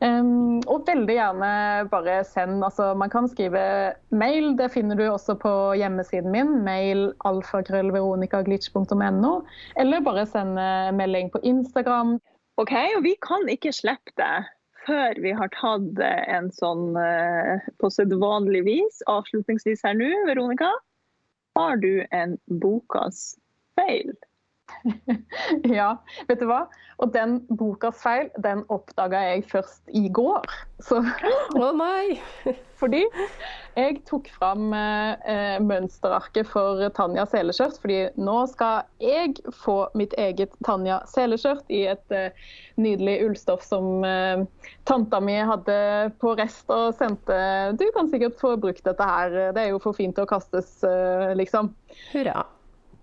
Um, og veldig gjerne bare send. Altså, man kan skrive mail, det finner du også på hjemmesiden min. Mail alfakrøllveronikaglitch.no. Eller bare sende melding på Instagram. OK, og vi kan ikke slippe det før vi har tatt en sånn eh, på sedvanlig vis, avslutningsvis her nå, Veronica, har du en bokas feil? ja, vet du hva? Og den bokas feil, den oppdaga jeg først i går. Å oh, nei! fordi jeg tok fram eh, mønsterarket for Tanja seleskjørt. Fordi nå skal jeg få mitt eget Tanja seleskjørt i et eh, nydelig ullstoff som eh, tanta mi hadde på rest og sendte Du kan sikkert få brukt dette her, det er jo for fint til å kastes, eh, liksom. Hurra.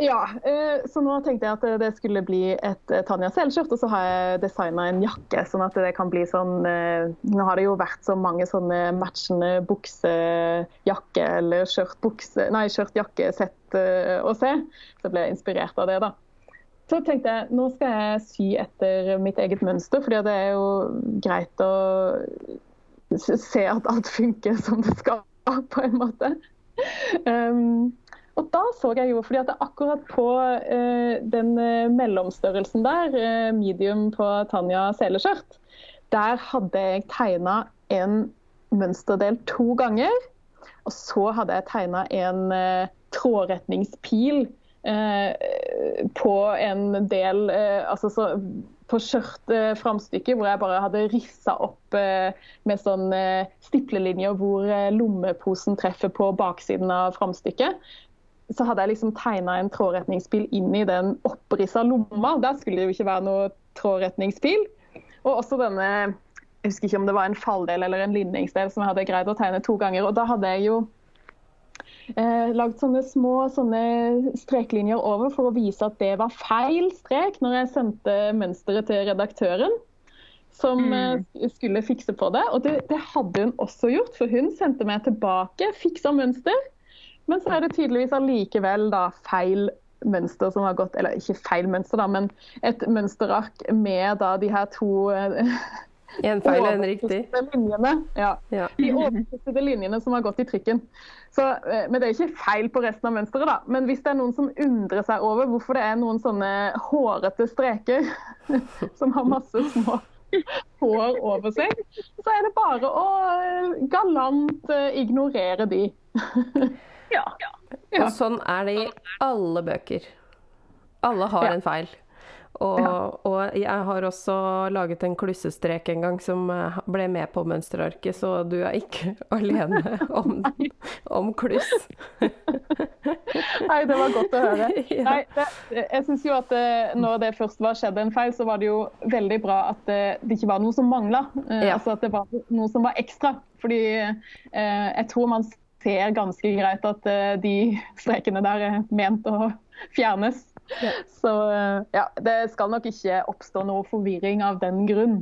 Ja, eh, så nå tenkte jeg at det skulle bli et eh, Tanja selskjørt, og så har jeg designa en jakke. sånn at det kan bli sånn eh, Nå har det jo vært så mange sånne matchende buksejakke eller skjørt-bukse Nei, skjørt-jakke-sett å se. Så ble jeg inspirert av det, da. Så tenkte jeg nå skal jeg sy etter mitt eget mønster, fordi det er jo greit å se at alt funker som det skal, på en måte. Um, og da så jeg jo, fordi at akkurat på eh, den eh, mellomstørrelsen der, eh, medium på Tanja seleskjørt, der hadde jeg tegna en mønsterdel to ganger. Og så hadde jeg tegna en eh, trådretningspil eh, på en del eh, altså så, på skjørtframstykket, hvor jeg bare hadde rissa opp med sånn stiplelinjer hvor lommeposen treffer på baksiden av framstykket så hadde jeg liksom tegna en trådretningspil inn i den opprissa lomma. Der skulle det jo ikke være noe trådretningspil. Og også denne jeg husker ikke om det var en falldel eller en linningsdel som jeg hadde greid å tegne to ganger. og Da hadde jeg jo eh, lagd sånne små sånne streklinjer over for å vise at det var feil strek når jeg sendte mønsteret til redaktøren. Som mm. Eh, skulle fikse på det. Og det, det hadde hun også gjort, for hun sendte meg tilbake fiksa mønster. Men så er det tydeligvis allikevel da feil mønster som har gått Eller ikke feil mønster, da, men et mønsterark med da de her to eh, en feil og en riktig. Linjene. Ja. ja. De overkryssede linjene som har gått i trykken. Så, eh, men det er ikke feil på resten av mønsteret, da. Men hvis det er noen som undrer seg over hvorfor det er noen sånne hårete streker som har masse små hår over seg, så er det bare å eh, galant ignorere de. Ja. ja. Og sånn er det i alle bøker. Alle har ja. en feil. Og, og, jeg har også laget en klussestrek en gang som eh, ble med på mønsterarket, så du er ikke alene om, om kluss. Nei, det var godt å høre. Nei, det, jeg syns jo at det, eh, når det først var skjedd en feil, så var det jo veldig bra at det, det ikke var noe som mangla. Eh, ja. Altså at det var noe som var ekstra. Fordi eh, jeg tror man ser ganske greit at uh, de strekene der er ment å fjernes. Ja. Så uh, ja, det skal nok ikke oppstå noe forvirring av den grunn.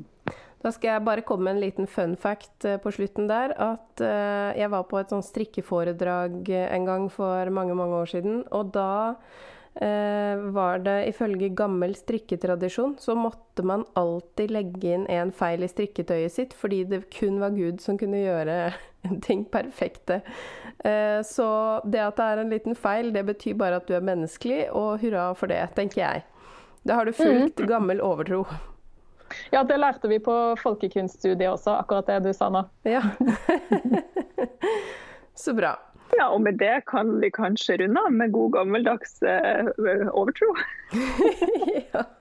Da skal jeg bare komme med en liten fun fact uh, på slutten der. At jeg var på et sånn strikkeforedrag en gang for mange, mange år siden. Og da Eh, var det ifølge gammel strikketradisjon så måtte man alltid legge inn en feil i strikketøyet sitt, fordi det kun var Gud som kunne gjøre ting perfekte. Eh, så det at det er en liten feil, det betyr bare at du er menneskelig, og hurra for det, tenker jeg. Da har du fulgt mm. gammel overtro. Ja, det lærte vi på folkekunststudiet også, akkurat det du sa nå. Ja. så bra. Ja, og med det kan vi kanskje runde av med god gammeldags uh, overtro. ja.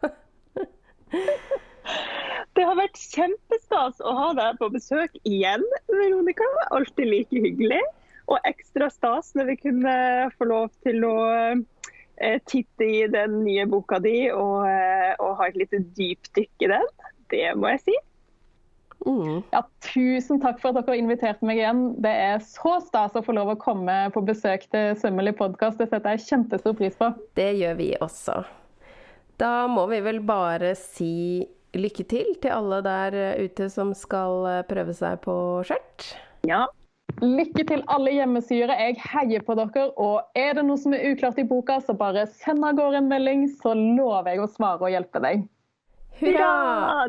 Det har vært kjempestas å ha deg på besøk igjen, Veronica. Alltid like hyggelig. Og ekstra stas når vi kunne få lov til å uh, titte i den nye boka di og, uh, og ha et lite dypdykk i den. Det må jeg si. Mm. Ja, tusen takk for at dere inviterte meg igjen. Det er så stas å få lov å komme på besøk til Sømmelig podkast. Det setter jeg kjempestor pris på. Det gjør vi også. Da må vi vel bare si lykke til til alle der ute som skal prøve seg på skjørt. Ja. Lykke til alle hjemmesyere. Jeg heier på dere. Og er det noe som er uklart i boka, så bare send av gårde en melding, så lover jeg å svare og hjelpe deg. Hurra!